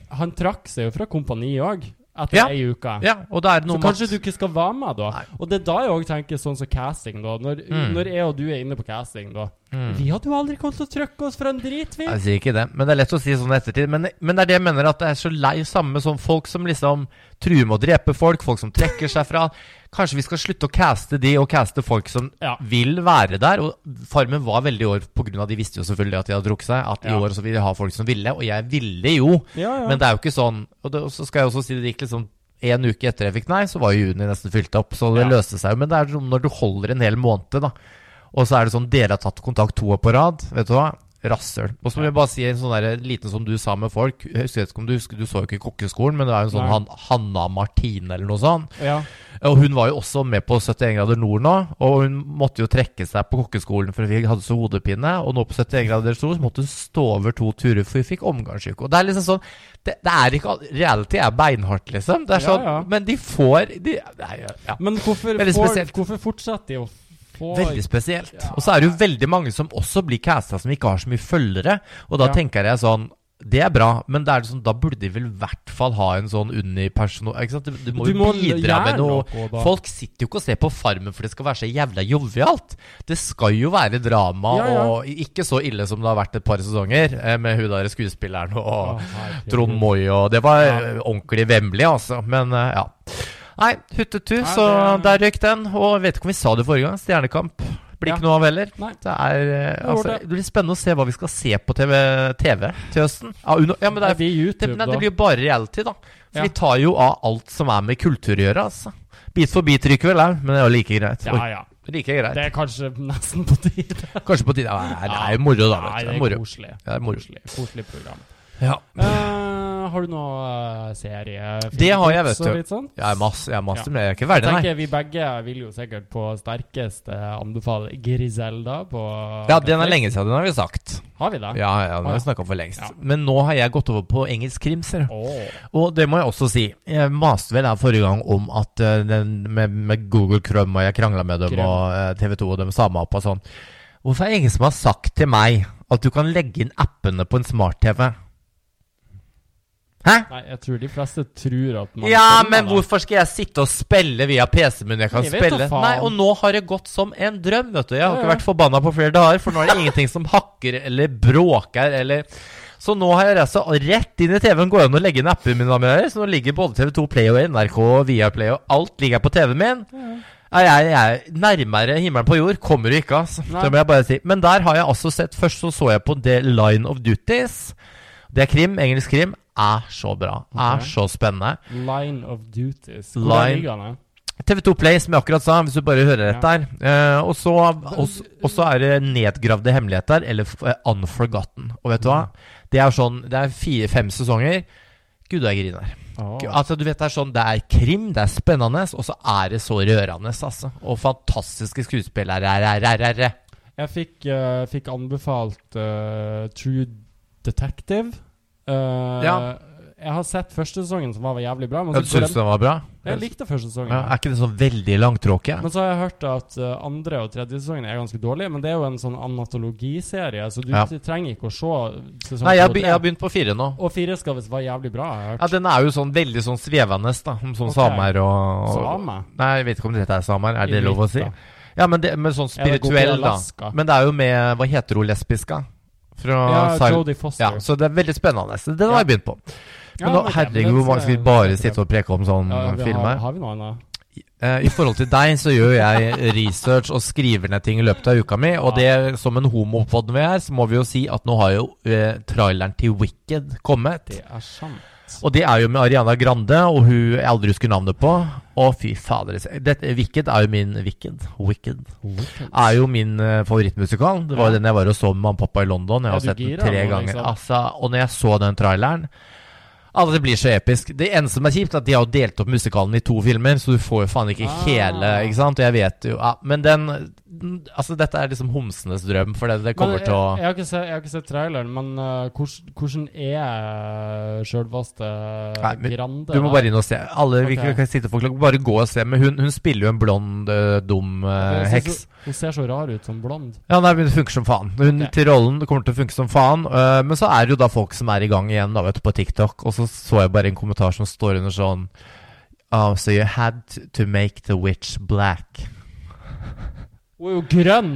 han trakk seg jo fra kompani òg, etter Ja. ei uke. Ja, og det er noe så kanskje at- du ikke skal være med, da. Nei. Og det er da jeg òg tenker sånn som casting, da. Når, Mm. når jeg og du er inne på casting, da. Mm. Vi hadde jo aldri kommet til å trøkke oss for en drit, vi. Jeg sier ikke det, men det er lett å si sånn i ettertid. Men, men det er det jeg mener, at det er så lei samme som folk som liksom truer med å drepe folk, folk som trekker seg fra. Kanskje vi skal slutte å caste de, og caste folk som Ja. vil være der. Og Farmen var veldig i år pga. de visste jo selvfølgelig at de hadde drukket seg. At i år så ville de ha folk som ville, og jeg ville jo. Ja, ja. Men det er jo ikke sånn Og det, og så skal jeg også si det gikk liksom en uke etter jeg fikk nei, så var jo juni nesten fylt opp. Så det Ja. løste seg jo. Men det er sånn når du holder en hel måned, da. Og så er det sånn dere har tatt kontakt to år på rad. Vet du hva? Rasshøl. Og så må jeg bare si en sånn der, liten som du sa med folk. Jeg husker ikke om du husker, du så jo ikke Kokkeskolen, men det er jo en sånn Han, Hanna Martine eller noe sånt. ja. Og hun var jo også med på 71 grader nord nå, og hun måtte jo trekke seg på kokkeskolen for hun hadde så hodepine. Og nå på 71 grader nord så måtte hun stå over to turer for hun fikk omgangssyke. Og det er liksom sånn Det, det er ikke Reality er beinhardt, liksom. Det er sånn ja. Men de får de, nei, ja. Men hvorfor, får, hvorfor fortsetter de å Veldig spesielt. Og så er det jo veldig mange som også blir casta som ikke har så mye følgere. Og da Ja. tenker jeg sånn Det er bra, men det er liksom, da burde de vel i hvert fall ha en sånn unipersonal? Du, du må jo bidra med noe. noe. Folk sitter jo ikke og ser på Farmen for det skal være så jævla jovialt. Det skal jo være drama, Ja, ja. og ikke så ille som det har vært et par sesonger, eh, med hun der skuespilleren og oh. Trond Moi og Det var Ja. eh, ordentlig vemmelig, altså. Men eh, ja. Nei, huttetu, Nei, så det- der røyk den. Og jeg vet ikke om vi sa det forrige gang. Stjernekamp. Blir Ja. ikke noe av heller. Det er eh, altså, det. Blir spennende å se hva vi skal se på TV, TV til høsten. Ja, ja men det, er, det, YouTube, nei, det blir jo bare reality, da. For Ja. vi tar jo av alt som er med kultur å gjøre, altså. Bit for bit ryker vel òg, men det er jo like greit. Ja, ja. like greit. Det er kanskje nesten på tide. Kanskje på tide. Ja, det er jo moro, da. Vet du. det er moro. koselig. Det er moro. Koselig, koselig program. Ja. Eh, har du noe uh, serie? Det har jeg, vet du. Sånn? Jeg er masse, jeg er masse Ja. med. jeg er ikke verdig, nei. Vi begge vil jo sikkert på sterkeste anbefale Griselda på Ja, den er lenge siden, den har vi sagt. Har vi det? Ja, ja, den har vi snakka om for lengst. Ja. Men nå har jeg gått over på engelsk krim, ser du. Åh. Og det må jeg også si. Jeg maste vel her forrige gang om at uh, den med, med Google Chrome, og jeg krangla med dem, Krøm. og uh, TV 2 og dem samme opp og sånn. Hvorfor er det ingen som har sagt til meg at du kan legge inn appene på en smart-TV? Hæ? Nei, jeg tror de fleste tror at man Ja, men hvorfor skal jeg sitte og spille via PC-en min? Jeg kan Jeg spille. Nei, og nå har det gått som en drøm, vet du. Jeg har Ja, ikke ja. vært forbanna på flere dager, for nå er det ingenting som hakker eller bråker eller Så nå har jeg reist rett inn i TV-en. Går an å legge inn appen min? med? Så nå ligger både TV2 Play og NRK og Viaplay og alt ligger på TV-en min. Ja, jeg, jeg er nærmere himmelen på jord. Kommer du ikke, altså. Det må jeg bare si. Men der har jeg altså sett Først så så jeg på The Line of Duties. Det er krim. Engelsk krim. Er så bra. Er så spennende. Line of Duties. Hvor Line- ligger den? TV2 Play, som jeg akkurat sa, hvis du bare hører rett der. Og, så, og, så er det nedgravde hemmeligheter, eller eh, Unforgotten. Og vet du hva? Det er sånn Det er fire-fem sesonger. Gud, jeg griner. Oh. Altså, du vet, det er sånn Det er krim, det er spennende, og så er det så rørende, altså. Og fantastiske skuespillere. Er, er, er, er, er. Jeg fikk, uh, fikk anbefalt True Detective. Uh, Ja. Jeg har sett første sesongen, som var jævlig bra. Men Ja, du syns den var bra? jeg likte første sesongen. Ja, er ikke det sånn veldig langtråkig? Men så har jeg hørt at eh, andre og tredje sesongen er ganske dårlige. Men det er jo en sånn anatologiserie, så du Ja. trenger ikke å se sesong Nei, jeg, be- jeg har begynt på fire nå. Og fire skal visst være jævlig bra, har jeg Ja. Den er jo sånn veldig sånn svevende, da. Om sånn Ok. samer og, og Same? Nei, jeg vet ikke om dette er samer. Er det Inuitt, lov å si? da. Ja, men, det, men sånn det spirituell, da. Men det er jo med Hva heter hun lesbiska? Fra Ja, Jodie Foster. Ja, så det er veldig spennende. Så Den har jeg begynt på. Men nå, herregud, hvor mange skal vi bare sitte og preke om sånn film her? har vi noe annet? Eh, I forhold til deg så gjør jeg research og skriver ned ting i løpet av uka mi. Og det, som en homopod vi er, så må vi jo si at nå har jo eh, traileren til Wicked kommet. Det er sant. Og det er jo med Ariana Grande og hun jeg aldri husker navnet på. Å, fy fader. Dette, Wicked er jo min Wicked. Wicked er jo min eh, favorittmusikal. Det var Ja. jo den jeg var og så med mamma og pappa i London. Jeg har sett den tre ganger. liksom? Altså, og når jeg så den traileren Altså, det blir så episk. Det eneste som er kjipt, er at de har jo delt opp musikalen i to filmer, så du får jo faen ikke Ah. hele, ikke sant? Og jeg vet jo ja, Men den Altså, dette er liksom homsenes drøm, for det, det kommer Men til å jeg, jeg, har ikke sett, traileren, men uh, hvordan, er sjølvaste Nei, Grande? Du må bare inn og se. Alle vi kan, kan sitte folk. Bare gå og se. Men hun, hun spiller jo en blond, uh, dum heks. Hun, hun ser så rar ut som blond. Ja, nei, men det funker som faen. Hun okay. til rollen kommer til å funke som faen. men så er det jo da folk som er i gang igjen da, vet du, på TikTok. Og så så jeg bare en kommentar som står under sånn Oh, so you had to make the witch black. Hun er jo grønn!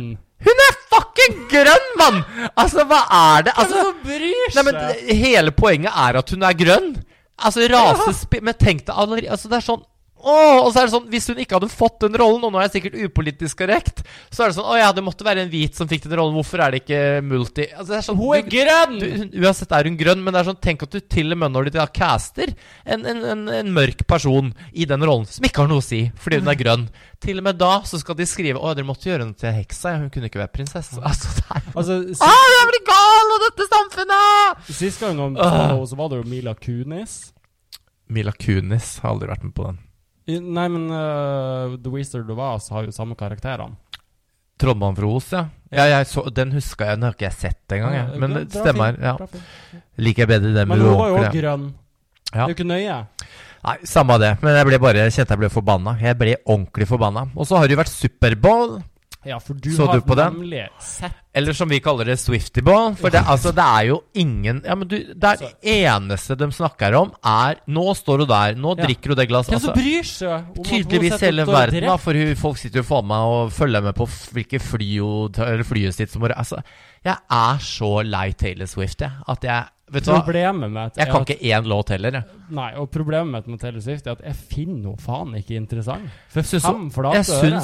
Hun er fucking grønn, mann! Altså, hva er det? Altså, Hvem bryr seg? Nei, men Hele poenget er at hun er grønn. Altså, rasespi... Men tenk deg allerede altså, Det er sånn Åh, og så er det sånn, Hvis hun ikke hadde fått den rollen, og nå er jeg sikkert upolitisk korrekt, så er det sånn Å ja, det måtte være en hvit som fikk den rollen. Hvorfor er det ikke multi altså, det er sånn, Hun er grønn! du, Uansett er hun grønn, men det er sånn tenk at du til og med når du caster en, en, en, en mørk person i den rollen, som ikke har noe å si fordi hun er grønn Til og med da så skal de skrive Å, dere måtte gjøre henne til heksa. Hun kunne ikke være prinsesse. Altså, det er Altså, Å, sist, jeg blir gal av dette samfunnet! sist gang noen uh. så var det jo Mila Kunis. Mila Kunis har aldri vært med på den. Nei, men uh, The Wizard of Oz har jo samme karakterene. Trollmannen fra Os, ja. ja jeg så, den huska jeg, den har ikke jeg sett engang. Ja. Men det stemmer. ja. Liker jeg bedre den med Men hun var jo òg grønn. Ja. Det er jo ikke nøye. Nei, samme det. Men jeg ble bare kjente jeg ble forbanna. Jeg ble ordentlig forbanna. Og så har det jo vært Superbowl. Ja, for du Så har du på den? nemlig sett Eller som vi kaller det, Swiftyball. For det, altså, det er jo ingen Ja, men du, det er eneste de snakker om, er Nå står du der, nå Ja. drikker du det glasset. Hvem som Altså, bryr seg om at hun tydeligvis hele verden, da. For hun, folk sitter jo faen meg og følger med på f- hvilke fly hun tar- eller flyet sitt som Altså, jeg er så lei Taylor Swift, jeg. At jeg Vet du? Problemet med Jeg kan ikke én låt heller, jeg. Nei, og problemet med Taylor Swift er at jeg finner henne faen ikke interessant. For fem flate øre.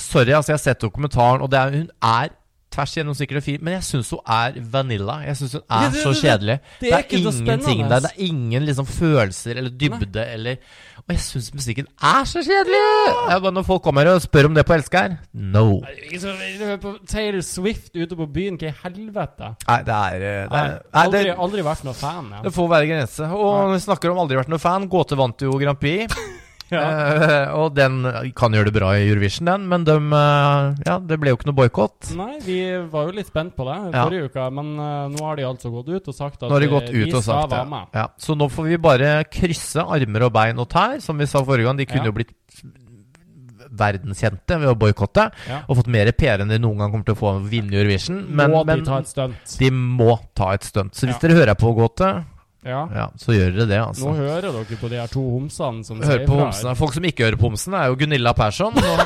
Sorry, altså, jeg har sett dokumentaren, og det er, hun er tvers gjennom sikkert fin, men jeg syns hun er vanilla. Jeg syns hun er det- så kjedelig. det er ingenting der. Det er ingen liksom følelser eller dybde eller Og jeg syns musikken er så kjedelig! Ja. bare, når folk kommer og spør om det på Elsker No. Taylor Swift ute på byen, hva i helvete? Nei, det er, eh, det er nei, aldri, aldri vært noe fan. Ja. det får være grense. Og vi snakker om aldri vært noe fan. Gåte vant jo Grand Prix. Ja. Eh, og den kan gjøre det bra i Eurovision, den, men de, uh, ja, det ble jo ikke noe boikott. Nei, vi var jo litt spent på det Ja. forrige uke, men uh, nå har de altså gått ut og sagt at Nå har de eh, gått ut de og skal sagt være med. Ja. Så nå får vi bare krysse armer og bein og tær, som vi sa forrige gang. De kunne Ja. jo blitt verdenskjente ved å boikotte, Ja. og fått mer PR enn de noen gang kommer til å få vinne Eurovision. Men, Må men de ta et stunt? de må ta et stunt. Så hvis Ja. dere hører på Gåte, Ja. ja, så gjør dere det, Nå altså. hører dere på de her to homsene som hører på homsene. Folk som ikke hører på homsene, er jo Gunilla Persson. Nå,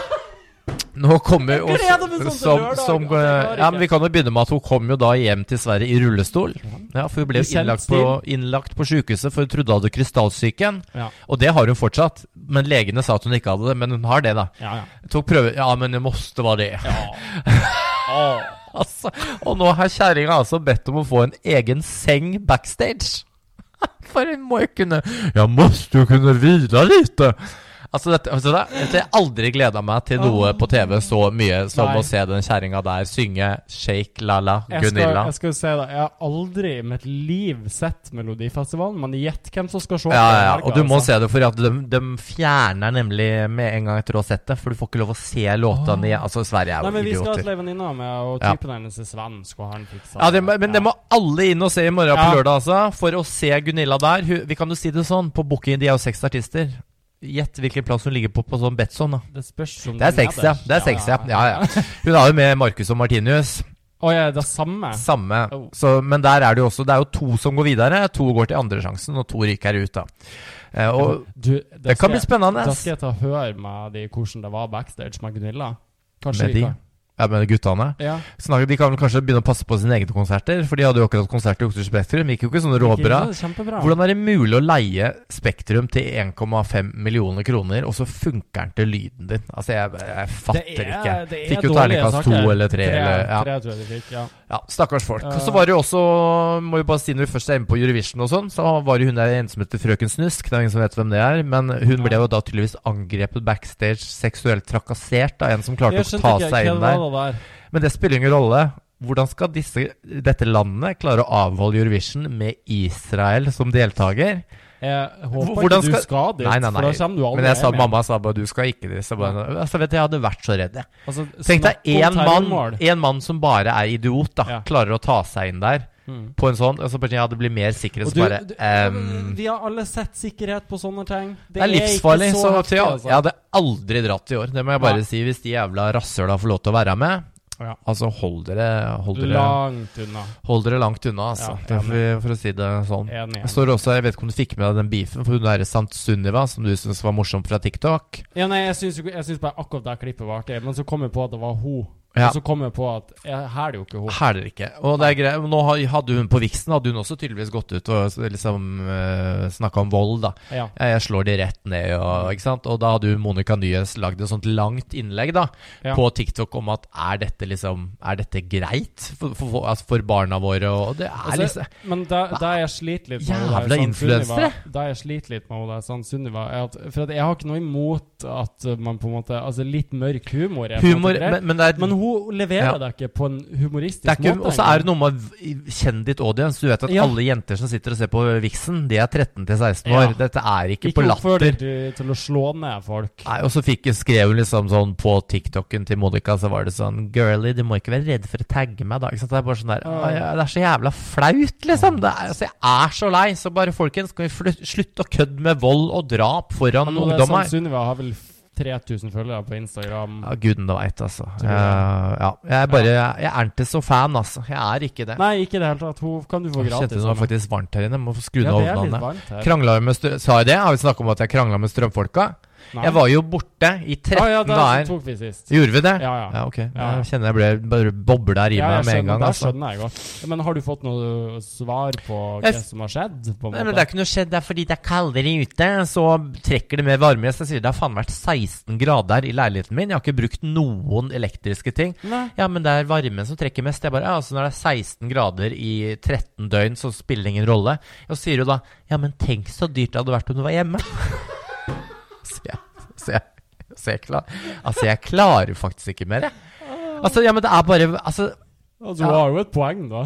nå kommer jo sånn som, som, Ja, men Vi kan jo begynne med at hun kom jo da hjem til Sverige i rullestol. Ja, For hun ble jo innlagt på, innlagt på sykehuset for hun trodde hun hadde krystallsyken. Ja. Og det har hun fortsatt. Men legene sa at hun ikke hadde det. Men hun har det, da. Ja, ja. Tok prøve Ja, men det måtte være det. Altså, og nå har kjerringa altså bedt om å få en egen seng backstage. For hun må jo kunne Jeg måste jo kunne hvile litt. Altså, dette, altså det, dette har aldri gleda meg til noe på TV så mye som Nei. å se den kjerringa der synge 'Shake La-La Jeg skal, Gunilla'. jeg skal si det. Jeg har aldri i mitt liv sett Melodifestivalen, men gjett hvem som skal se Ja, ja, ja, og du må altså. se det, for at de, de fjerner nemlig med en gang etter å ha sett det. For du får ikke lov å se låtene i Altså, Sverige er jo idioter. Nei, men Vi skal ha ei venninne med, og typen hennes er svensk, og han fiksa Ja, det, må- men det må alle inn og se i morgen på lørdag, altså. For å se Gunilla der. Hun, vi kan jo si det sånn, på booking, de er jo seks artister. Gjett hvilken plass hun ligger på på sånn Betson, da. Det spørs om Det er seks, ja. Det er seks, ja. ja, ja. Hun har jo med Marcus og Martinius. Å ja, det er samme? Samme. Oh. Så, men der er det jo også Det er jo to som går videre. To går til andresjansen, og to ryker ut, da. Eh, og du, det kan bli spennende. Da skal jeg ta og høre med de hvordan det var backstage med Gunilla. Kanskje Med de? kan- Ja, men guttene. Ja. Snak, de kan vel kanskje begynne å passe på sine egne konserter, for de hadde jo akkurat konsert i Oslo Spektrum. Gikk jo ikke sånn råbra. Ikke så Kjempebra. Hvordan er det mulig å leie Spektrum til 1,5 millioner kroner, og så funker den til lyden din? Altså, jeg, jeg fatter ikke. det Fikk jo terningkast to eller tre, eller- ja. Tre tror jeg de fikk, ja. Ja, stakkars folk. Uh, Så var det jo også, må vi bare si når vi først er inne på Eurovision og sånn, så var det hun der en som heter Frøken Snusk. Det er ingen som vet hvem det er, men hun ble jo da tydeligvis angrepet backstage, seksuelt trakassert av en som klarte å ta ikke seg inn der. Der. Men det spiller ingen rolle. Hvordan skal disse, dette landet klare å avholde Eurovision med Israel som deltaker? Jeg håper Hvordan ikke du skal- skal dit, Nei, nei, for nei. da kommer du aldri Men jeg sa, mamma sa bare du skal ikke dit. Så bare, altså, vet du, jeg hadde vært så redd, jeg. Altså, Tenk deg én mann, en mann som bare er idiot, da. Ja. Klarer å ta seg inn der Mm. på en sånn. Og så bare, ja, det blir mer sikkerhet. Så du, bare du, um, vi har alle sett sikkerhet på sånne ting. Det er livsfarlig. ikke Så, heftig, altså. jeg hadde aldri dratt i år. Det må jeg bare Nei. si. Hvis de jævla rasshøla får lov til å være med, Ja. altså hold dere Hold dere, Langt unna. hold dere langt unna, altså. Ja, Det er for, for å si det sånn. Enig. Det står også, Jeg vet ikke om du fikk med deg den beefen for hun der Sant Sunniva, som du syntes var morsom fra TikTok. Ja, nei, jeg syns, jeg syns bare akkurat det klippet var artig, men så kom jeg på at det var hun. Ja. Og så kom jeg på at jeg, er det jo ikke henne. Hæler ikke. Og det er greit. Nå hadde hun på viksen hadde hun også tydeligvis gått ut og liksom uh, snakka om vold, da. Ja. Jeg slår de rett ned, og, ikke sant? og da hadde hun Monica Nyes lagd et sånt langt innlegg da Ja. på TikTok om at er dette liksom Er dette greit for, for, for, altså barna våre? Og det er Altså, liksom Men da, da jeg sliter litt med Jævla sånn influensere. Da jeg sliter litt med henne sånn Sunniva at, For at jeg har ikke noe imot at man på en måte Altså litt mørk humor Humor, men, men det er men hun leverer Ja. det ikke på en humoristisk det er ikke, måte. Og så er det noe med kjenn ditt audience. Du vet at Ja. alle jenter som sitter og ser på Vixen, de er 13 til 16 Ja. år. Dette er ikke, Ikke på oppfør latter. deg til, til å slå ned folk. Nei, Og så fikk, skrev hun liksom sånn på TikToken til Monica, så var det sånn Girlie, du må ikke være redd for å tagge meg, da. Ikke? Det er bare sånn der Ja. «Å, ja, Det er så jævla flaut, liksom. Det er, altså, jeg er så lei. Så bare, folkens, kan vi slutte å kødde med vold og drap foran Men hun der, ungdom sånn? Sunniva har vel 3000 følgere på Instagram. Ja, guden da veit, altså. Jeg, jeg. ja, jeg er bare Jeg, jeg er ikke så fan, altså. Jeg er ikke det. Nei, ikke i det hele tatt. Hun kan du få Jeg kjente gratis. det var faktisk varmt her inne. Må få skru ned ja, ovnene. Krangla med Sa jeg det? Har vi snakka om at jeg krangla med strømfolka? Nei. Jeg var jo borte i 13 ah, ja, da dager. tok vi sist. Gjorde vi det? Ja, ja. Ja, ok. Ja, ja. Jeg kjenner jeg ble bare bobla i Ja, meg med en gang. det Altså. skjønner jeg godt. Men har du fått noe svar på hva som har skjedd? På Nei, men? Det er ikke noe skjedd. Det er fordi det er kaldere ute, så trekker det mer varme. Jeg sier det har faen vært 16 grader i leiligheten min. Jeg har ikke brukt noen elektriske ting. Nei. Ja, men det er varmen som trekker mest. Jeg bare, ja, altså Når det er 16 grader i 13 døgn, så spiller det ingen rolle. Og sier jo da Ja, men tenk så dyrt det hadde vært om du var hjemme. så jeg, så jeg, så jeg, klar, altså, jeg klarer faktisk ikke mer, jeg. Altså, ja, men det er bare Altså Altså, Ja. du har jo et poeng, da.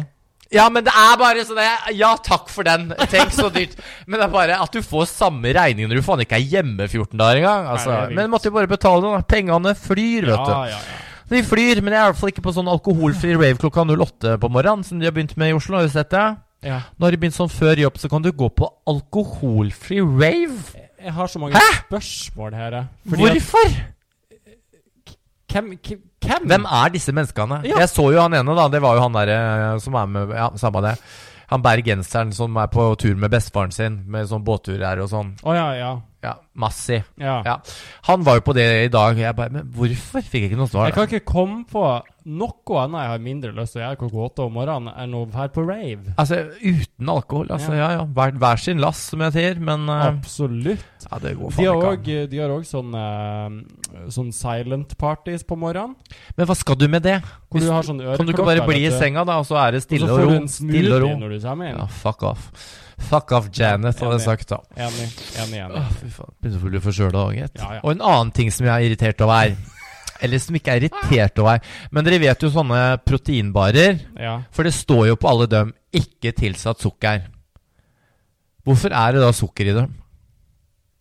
Ja, men det er bare sånn Ja, takk for den. Tenk så dyrt. Men det er bare at du får samme regning når du faen ikke er hjemme 14 dager engang. Altså. Men måtte jo bare betale det. da. Pengene flyr, vet du. Ja, ja, ja. De flyr, men jeg er i hvert fall ikke på sånn alkoholfri rave klokka 08 på morgenen, som de har begynt med i Oslo. Har du sett det? ja. Nå har de begynt sånn før jobb, så kan du gå på alkoholfri rave. Jeg har så mange Hæ? spørsmål her. jeg. Fordi at- Hvorfor? Hvem, hvem? hvem? Er disse menneskene? Ja. Jeg så jo han ene, da. Det var jo han derre som er med Ja, samme det. Han bergenseren som er på tur med bestefaren sin, med sånn båttur her og sånn. Å ja, ja. Ja, Massi. ja. Ja. Han var jo på det i dag. Jeg bare Men hvorfor fikk jeg ikke noe svar? Jeg kan ikke komme på noe annet jeg har mindre lyst til å gjøre klokka åtte om morgenen, enn å være på rave. Altså, uten alkohol. Altså, ja ja. Hver, hver sin lass, som jeg sier. Men eh, Absolutt. ja, det går De faen har ikke an. de har også sånne, sånn silent parties på morgenen. Men hva skal du med det? Hvor Hvis- du har sånn øreklokker. Kan du ikke bare bli i senga, da, og så er det Og så stille får og du ro? en og smoothie ro. når du kommer inn. Ja, fuck off. Fuck off, Janet, hadde jeg sagt da. Enig. Enig, enig. Åh, fy faen. Begynner å bli forkjøla òg, gitt. Ja, ja. Og en annen ting som jeg er irritert over Eller som ikke er irritert over Men dere vet jo sånne proteinbarer. Ja. For det står jo på alle dem 'ikke tilsatt sukker'. Hvorfor er det da sukker i dem?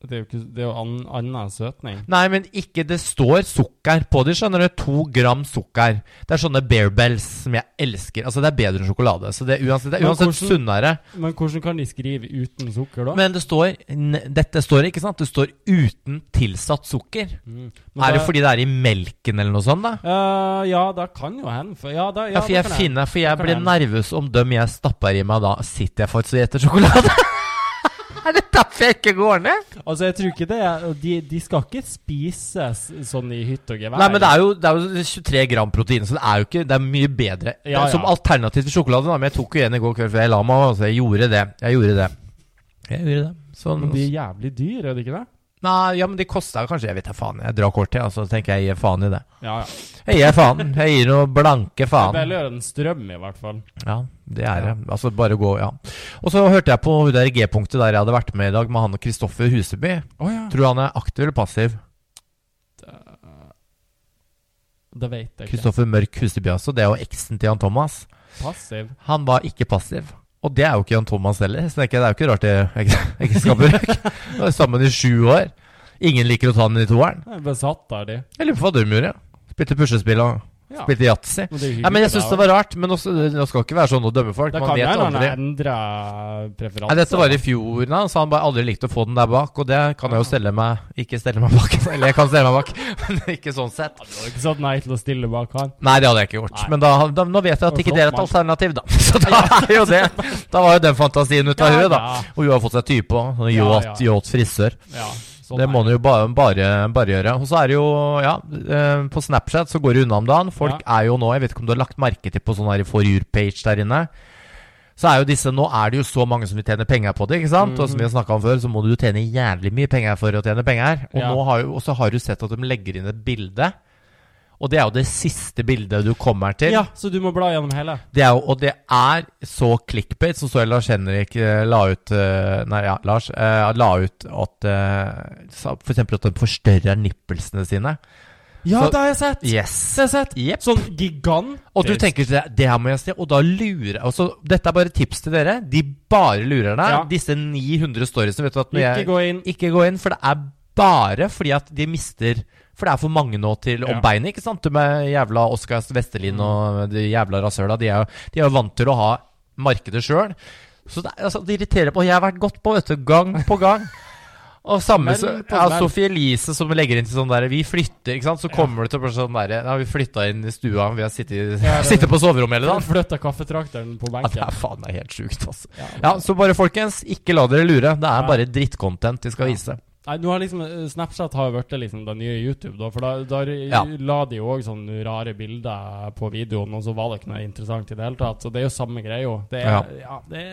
Det er jo, ikke, det er jo an, annen søtning. Nei, men ikke Det står sukker på de, skjønner du. To gram sukker. Det er sånne Bear Bells som jeg elsker. Altså, det er bedre enn sjokolade. Så det er uansett, det er Men uansett hvordan- sunnere. Men hvordan kan de skrive uten sukker, da? Men det står Dette står ikke sant? Det står 'uten tilsatt sukker'. Mm. Er det fordi det er i melken eller noe sånt, da? Uh, ja, det kan jo hende. For, ja, da, ja, Ja, for jeg finner For jeg blir nervøs om dem jeg stapper i meg da. Sitter jeg faktisk og gjetter sjokolade? Er det derfor jeg ikke går ned? Altså, jeg tror ikke det er de, de skal ikke spises sånn i hytt og gevær. Nei, men det er, jo, det er jo 23 gram protein, så det er jo ikke Det er mye bedre. Ja, Som alternativ til sjokolade, da. Men jeg tok jo en i går kveld før jeg la meg, Altså, jeg gjorde det. Jeg gjorde det. Jeg gjorde det. Sånn, Men de er jævlig dyr, er det ikke det? Nei, ja, men de kosta kanskje Jeg vet da faen. Jeg drar kortet, og så tenker jeg jeg gir faen i det. Ja, ja. Jeg gir faen. Jeg gir noe blanke Det faen. er vel en strøm, i hvert fall. Ja, det er det. Altså, bare gå, ja. Og så hørte jeg på det G-punktet der jeg hadde vært med i dag, med han og Kristoffer Huseby. Oh, ja. Tror du han er aktiv eller passiv? Det vet jeg ikke. Kristoffer Mørk Huseby, altså. Det er jo eksen til Jan Thomas. Passiv. Han var ikke passiv. Og det er jo ikke Jan Thomas heller. Så det er det jo ikke rart det ikke ekteskapet røk. Sammen i sju år. Ingen liker å ta den i toeren. Er besatt av de. Jeg lurer på hva de gjorde. Spilte puslespill og Ja. spilte yatzy. Nei, men jeg syns det var rart. Men også, det skal ikke være sånn å dømme folk. Da Man kan vet aldri. preferanser. Nei, dette var i fjor, da, så han bare aldri likte å få den der bak. Og det kan jeg jo stelle meg Ikke stelle meg bak, eller jeg kan stelle meg bak, men ikke sånn sett. Du har ikke sagt nei til å stille bak han. Nei, det hadde jeg ikke gjort. Nei. Men da, da, nå vet jeg at ikke det er et alternativ, da. Så da er jo det Da var jo den fantasien ut av Ja, huet, da. Og hun har fått seg type òg. Sånn Ja, yacht, ja. yacht frisør. Ja, sånn Det må han jo bare, bare, bare gjøre. Og så er det jo, ja eh, På Snapchat så går det unna om dagen. Folk er jo nå Jeg vet ikke om du har lagt merke til på sånn her For you-page der inne. Så er jo disse Nå er det jo så mange som vil tjene penger på det, ikke sant? Og som vi har snakka om før, så må du jo tjene jævlig mye penger for å tjene penger. Og Ja. nå har jo, så har du sett at de legger inn et bilde. Og det er jo det siste bildet du kommer til. Ja, så du må bla gjennom hele? Det er jo, og det er så clickbait, som så jeg Lars Henrik eh, la ut eh, Nei, ja, Lars eh, la ut at eh, eksempel at de forstørrer nippelsene sine. Ja, Så- det har jeg sett! Yes. Det har jeg sett. Yep. Sånn gigant. Og du tenker det, det her må jeg se, og da lurer altså, Dette er bare tips til dere. De bare lurer deg. Ja. Disse 900 storiesene. Vet du at når Ikke jeg, gå inn. Ikke gå inn, for det er bare fordi at de mister For det er for mange nå til Ja. om beinet, ikke sant? Med jævla Oskar Vestelin og de jævla rasøla. De er jo de er jo vant til å ha markedet sjøl. Så det, er- altså, det irriterer på jeg har vært godt på, vet du. Gang på gang. Og samme men, så, ja. Sophie Elise som legger inn til sånn der Vi flytter, ikke sant. Så kommer det til å bli sånn der Ja, vi flytta inn i stua. Vi har sittet, Ja, sittet på soverommet hele dagen. Flytta kaffetrakteren på Ja, det er faen meg helt sjukt, altså. Ja, Ja, så bare folkens, ikke la dere lure. Det er Ja. bare drittcontent de skal Ja. vise. Nei, nå har liksom eh, Snapchat har blitt liksom den nye YouTube, da. For da, da Ja. la de jo òg sånne rare bilder på videoen, og så var det ikke noe interessant i det hele tatt. Så det er jo samme greia. Det Ja. ja. det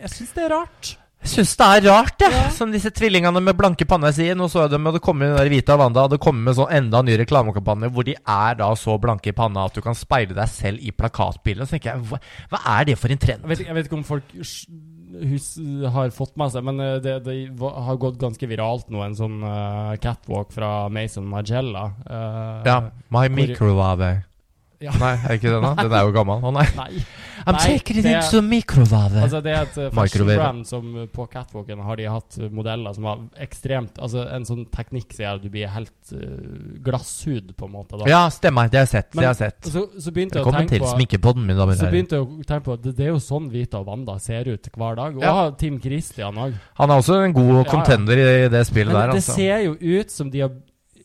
jeg syns det er rart. Jeg syns det er rart, jeg. Som disse tvillingene med blanke panner sier. Nå så jeg dem og det den der Vita Wanda hadde kommet med sånn enda ny reklamekampanje hvor de er da så blanke i panna at du kan speile deg selv i plakatbildet. Så tenker jeg, hva, hva er det for en trend? Jeg vet, jeg vet ikke om folk har fått med seg, men eh, det, det har gått ganske viralt nå, en sånn uh, catwalk fra Mason Magella. Uh, Ja. My microwave. Ja. Nei, er ikke den da? Den er jo gammel. Å nei. Nei. I'm Nei, taking it det- into microwave. Altså Det er et uh, fashion-brand som uh, på catwalken har de hatt modeller som har ekstremt Altså En sånn teknikk som gjør at du blir helt uh, glasshud, på en måte. da ja, stemmer. Det har jeg sett. Men- det har jeg sett. Så, så begynte jeg å Velkommen tenke til på sminkepodden, mine damer og Så begynte jeg å tenke på det, det er jo sånn Vita og Wanda ser ut hver dag. Og Ja. Tim Christian òg. Han er også en god Ja, ja. contender i det spillet Men der, det altså. ser jo ut som de har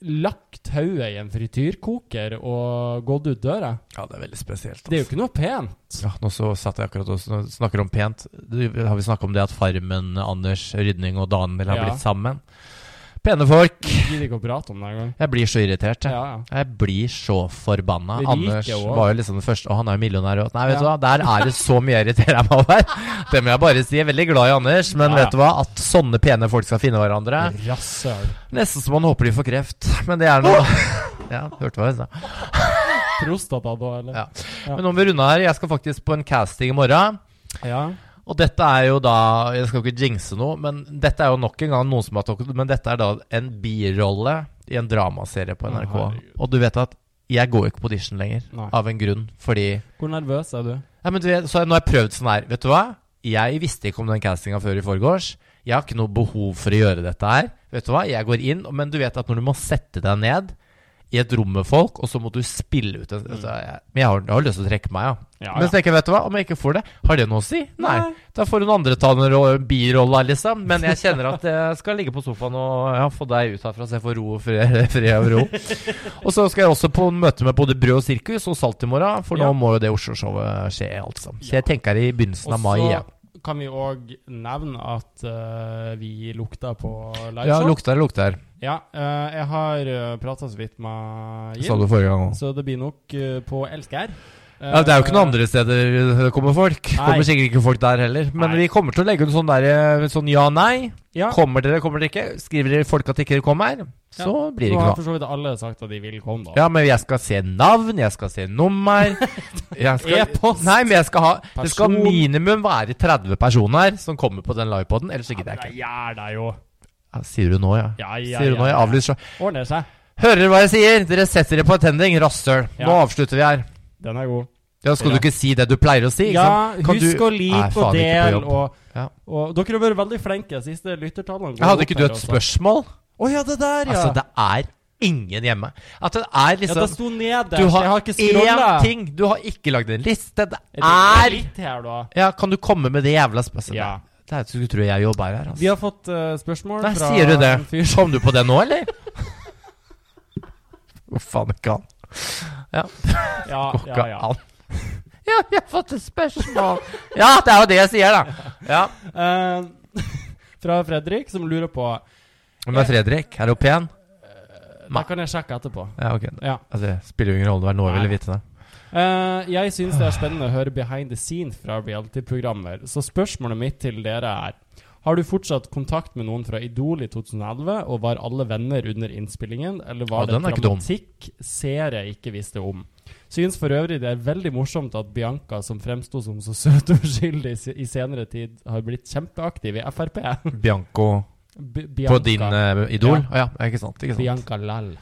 lagt hodet i en frityrkoker og gått ut døra. Ja, det er veldig spesielt. Det er jo ikke noe pent. Ja, nå så satt jeg akkurat og snakker om pent. Har vi snakket om det at Farmen, Anders Rydning og Daniel har Ja. blitt sammen? Pene folk. Jeg gidder ikke å prate om det engang. Jeg blir så irritert, jeg. Ja, ja. Jeg blir så forbanna. Anders også. var jo liksom den første, og han er jo millionær. òg. nei, vet du hva, der er det så mye jeg irriterer meg over. Det må jeg bare si. Jeg er veldig glad i Anders, men Ja, ja. vet du hva? At sånne pene folk skal finne hverandre Rasshøl. Nesten som man håper de får kreft. Men det er noe Ja, hørte hva jeg sa. Prostata, da, eller? Ja. Ja. Men nå må vi runde her. Jeg skal faktisk på en casting i morgen. ja. Og dette er jo da Jeg skal ikke jinxe noe, men dette er jo nok en gang noen som har tatt Men dette er da en birolle i en dramaserie på NRK. herregud. og du vet at jeg går ikke på audition lenger, Nei. av en grunn. Fordi Hvor nervøs er du? ja, men du vet, Så nå har jeg prøvd sånn her. Vet du hva? Jeg visste ikke om den castinga før i forgårs. Jeg har ikke noe behov for å gjøre dette her. Vet du hva? Jeg går inn, men du vet at når du må sette deg ned i et rom med folk, og så må du spille ut en, altså, jeg, Men jeg har, jeg har lyst til å trekke meg, ja. Ja, Men så tenker jeg, vet du hva, om jeg ikke får det, har det noe å si? Nei. Nei. Da får hun andre ta en ro- birolle, liksom. Men jeg kjenner at jeg skal ligge på sofaen og ja, få deg ut herfra, så jeg får ro og fred, fred og ro. og så skal jeg også på møte med både Brød og Sirkus og Salt i morgen, for nå Ja. må jo det Oslo-showet skje, altså. Så jeg tenker i begynnelsen av mai. Ja. kan vi òg nevne at uh, vi lukta på Ja, liveshow. lukter, lukter. Ja, eh, jeg har uh, prata så vidt med Jim. Sa du forrige gang òg. så det blir nok eh, på Elsker. Ja, det er jo ikke noen andre steder det kommer folk. Nei. Kommer sikkert ikke folk der heller. Men Nei. vi kommer til å legge ut sånn der eh, sånn ja-nei. Ja, Kommer dere, kommer dere ikke? Skriver dere folk at ikke dere kommer, så Ja. blir det Nå ikke har noe. for så vidt alle sagt at de vil komme, da. Ja, men jeg skal se navn, jeg skal se nummer E-post. E-post. Nei, men jeg skal ha Det skal minimum være 30 personer som kommer på den livepoden, ellers gidder jeg det ikke. Ja, det er jo. Ja, sier du nå, ja? Ja, ja, Sier du nå, ja, avlyser. Ordner seg. Hører hva jeg sier? Dere setter dere på attending, rasshøl. Nå avslutter vi her. Den er god. Ja, skal du ikke si det du pleier å si? Ja, husk å like og jobb. Og, og dere har vært veldig flinke. Siste lyttertallene Hadde ikke du et spørsmål? Å ja, det der, ja. Altså, det er ingen hjemme. At det er liksom ja, det sto nederst. Du har jeg har ikke scrolla. én ting. Du har ikke lagd en liste. Det er, er er litt her, da. Ja, kan du komme med det jævla spørsmålet? Ja. Det er skulle tro jeg jobber her, Vi altså. har fått uh, spørsmål Nei, fra sier du det? Kom du på det nå, eller? Hvor faen ikke han? Ja, Ja, ja, ja. Ja, vi har fått et spørsmål. Ja, det er jo det jeg sier, da. Ja. Uh, fra Fredrik, som lurer på Hvem er Fredrik? Er du pen? Det kan jeg sjekke etterpå. Ja, ok. Ja. Altså, det spiller jo ingen rolle. Det var nå jeg ville vite det. Eh, jeg syns det er spennende å høre behind the scene fra reality-programmer. Så spørsmålet mitt til dere er Har du fortsatt kontakt med noen fra Idol i 2011, og var alle venner under innspillingen, eller var Ja, det dramatikk seere ikke visste om? Syns for øvrig det er veldig morsomt at Bianca, som fremsto som så søt og uskyldig i senere tid, har blitt kjempeaktiv i Frp. Bianco B på din uh, Idol? Ja. Å ja. ikke sant. Ikke sant. Bianca Lall.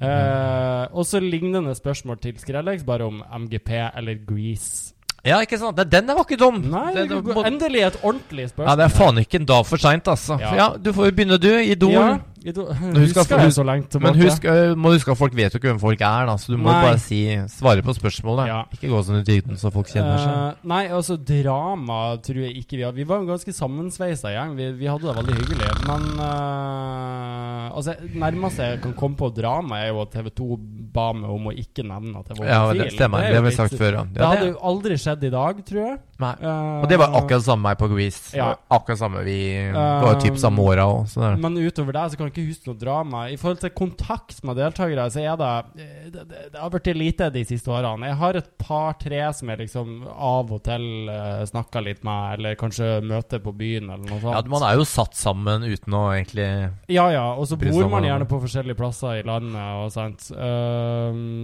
Eh, også lignende spørsmål til Skrellex, bare om MGP eller Grease. Ja, ikke sant. Nei, Den var ikke dum. Nei, det, det må... endelig et ordentlig spørsmål. Ja, det er faen ikke en dag for seint, altså. Ja. Ja. du får jo begynne, du. Idol. Ja. Husk at- lenge tilbake. Men husk, må huske at folk vet jo ikke hvem folk er, da. Så du må Nei. bare si, svare på spørsmålet. Ja. Ikke gå sånn i dybden så folk kjenner seg. Uh, nei, altså drama tror jeg ikke vi hadde. Vi var en ganske sammensveisa gjeng. Vi, vi hadde det veldig hyggelig. Men uh, altså, nærmeste jeg kan komme på drama, er jo at TV 2 ba meg om å ikke nevne at jeg var Ja, det stemmer. Det, Det har vi sagt før, ja. Det det hadde jo aldri skjedd i dag, tror jeg. Nei. Eh, Og det var akkurat det samme med meg på Grease. Ja. Akkurat samme vi Det var typ samme åra òg, så det Men utover det så kan jeg ikke huske noe drama. I forhold til kontakt med deltakere, så er det eh, Det, det, det har blitt lite de siste årene. Jeg har et par-tre som jeg liksom av og til uh, snakker litt med, eller kanskje møter på byen, eller noe sånt. Ja, man er jo satt sammen uten å egentlig Ja, ja, og så bor man gjerne på forskjellige plasser i landet og sånt. Ehm,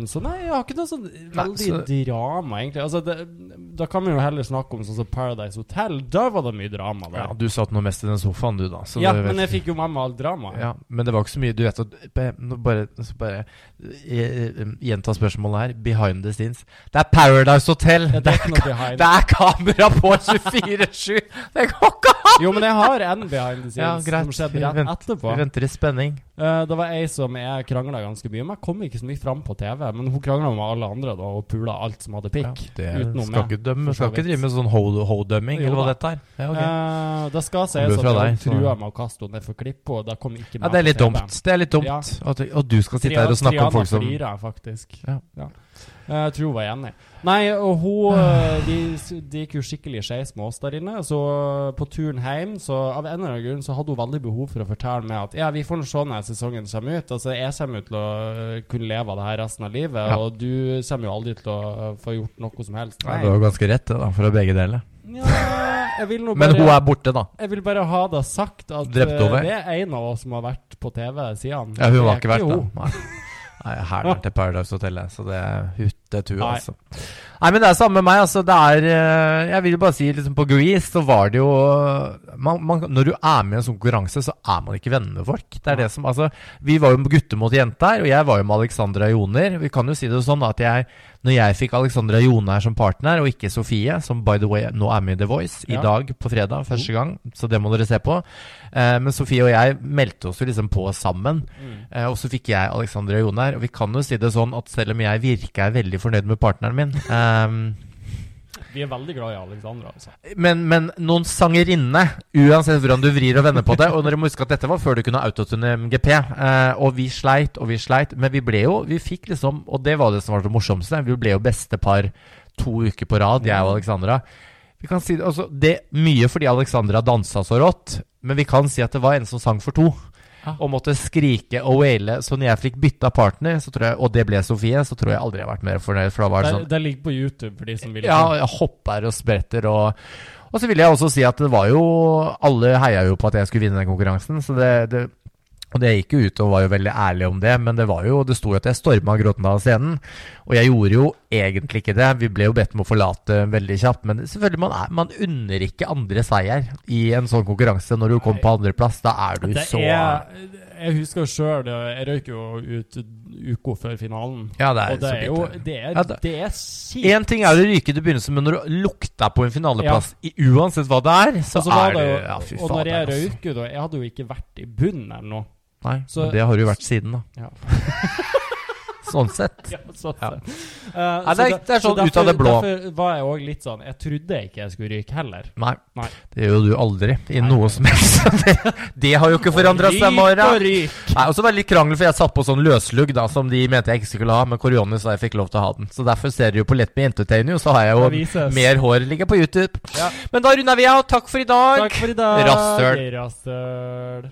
så nei, jeg har ikke noe sånn veldig så- drama, egentlig. Altså, det, da kan vi jo heller snakke om sånn som Paradise Hotel. Da var det mye drama der. Ja, du satt nå mest i den sofaen, du, da. Så Ja, men jeg fikk jo med meg all dramaet. ja, men det var ikke så mye Du vet at Bare, bare eh, eh, gjenta spørsmålet her. Behind the scenes. Det er Paradise Hotel! Ja, det er ikke noe behind. Det er kamera på 24-7! Det går ikke an! Jo, men jeg har en behind the scenes Ja, greit. som skjedde rett etterpå. Vi venter i spenning. Uh, det var ei som jeg krangla ganske mye med. Kom ikke så mye fram på TV, men hun krangla med alle andre da og pula alt som hadde Ja, pikk. det utenom skal meg, ikke dømme Skal ikke drive med sånn ho- ho-dømming, eller hva dette er. Ja, okay. Eh, det skal sies at hun trua med å kaste henne nedfor klippet, og det kom ikke ja, det er litt dumt. Det er litt dumt Ja. at, at du skal sitte her og snakke om folk som Triana flirer, faktisk. Ja. Eh, Jeg tror hun var enig. Nei, og hun eh, De, de gikk jo skikkelig skeis med oss der inne. Så på turen hjem, så av en eller annen grunn, så hadde hun veldig behov for å fortelle meg at ja, vi får se når sesongen kommer ut. Altså, jeg kommer til å eh, kunne leve av det her resten av livet, Ja. og du kommer jo aldri til å eh, få gjort noe som helst. Nei, Du har ganske rett, det, da, å begge deler. Ja, jeg vil nå Men hun er borte, da. Jeg vil bare ha det sagt at det er en av oss som har vært på TV siden. Ja, hun har ikke vært det. Nei. Nei, Hælen til Paradise Hotel, så det er huttetu, Nei. altså. Nei, men det er samme med meg, altså. Det er eh, Jeg vil bare si, liksom, på Grease så var det jo man, man, Når du er med i en sånn konkurranse, så er man ikke venner med folk. Det er det som Altså, vi var jo gutter mot jenter, og jeg var jo med Alexandra Joner. Vi kan jo si det sånn at jeg Når jeg fikk Alexandra Joner som partner, og ikke Sofie, som by the way nå er med i The Voice i dag på fredag, første gang, så det må dere se på. Eh, men Sofie og jeg meldte oss jo liksom på sammen. Mm. Eh, og så fikk jeg Alexandra Joner. Og vi kan jo si det sånn at selv om jeg virker veldig fornøyd med partneren min ehm, Vi er veldig glad i Alexandra, altså. men, men noen sangerinne, uansett hvordan du vrir og vender på det Og dere må huske at dette var før du kunne autotune MGP. Eh, og vi sleit og vi sleit. Men vi ble jo Vi fikk liksom Og det var det som var det morsomste. Vi ble jo beste par to uker på rad, jeg og Alexandra. Vi kan si det, altså, det Mye fordi Alexandra dansa så rått, men vi kan si at det var en som sang for to. Ja. Og måtte skrike og waile. Så når jeg fikk bytta partner, så tror jeg, og det ble Sofie, så tror jeg aldri jeg har vært mer fornøyd. For da var det Det, sånn det ligger på YouTube for de som vil Ja, jeg hopper og spretter og Og så vil jeg også si at det var jo Alle heia jo på at jeg skulle vinne den konkurransen, så det, det og det gikk jo ut og var jo veldig ærlig om det, men det var jo, det sto jo at jeg storma scenen. Og jeg gjorde jo egentlig ikke det. Vi ble jo bedt om å forlate veldig kjapt. Men selvfølgelig, man, er, man unner ikke andre seier i en sånn konkurranse når du kommer på andreplass. Da er du Det så er, jeg husker jo sjøl Jeg røyk jo ut uka før finalen. Ja, det er og det er jo. Det er, Ja, det- det er kjipt. Én ting er å ryke til begynnelsen, men når du lukter på en finaleplass, i, uansett hva det er, så, så er det jo, Ja, fy og når jeg fader. Altså. røyker, da Jeg hadde jo ikke vært i bunnen eller noe. Nei, Så- men det har du jo vært siden, da. Ja. sånn sett. Ja, sånn Ja. sett. Eh, Nei, det er- det er så sånn ut av det blå. Derfor var jeg òg litt sånn Jeg trodde ikke jeg skulle ryke heller. Nei, Nei. det gjør jo du aldri i Nei. noe som helst. det, det har jo ikke forandra seg, Mara. og ryk! Nei, også var det litt krangel, for jeg satt på sånn løslugg da, som de mente jeg ikke skulle ha, men Corionis sa jeg fikk lov til å ha den. Så derfor ser du jo på Let Me Entertain You, så har jeg jo mer hår ligger på YouTube. Ja. Men da runder vi av. Takk for i dag. Takk for i dag. Rassøl Rasshøl.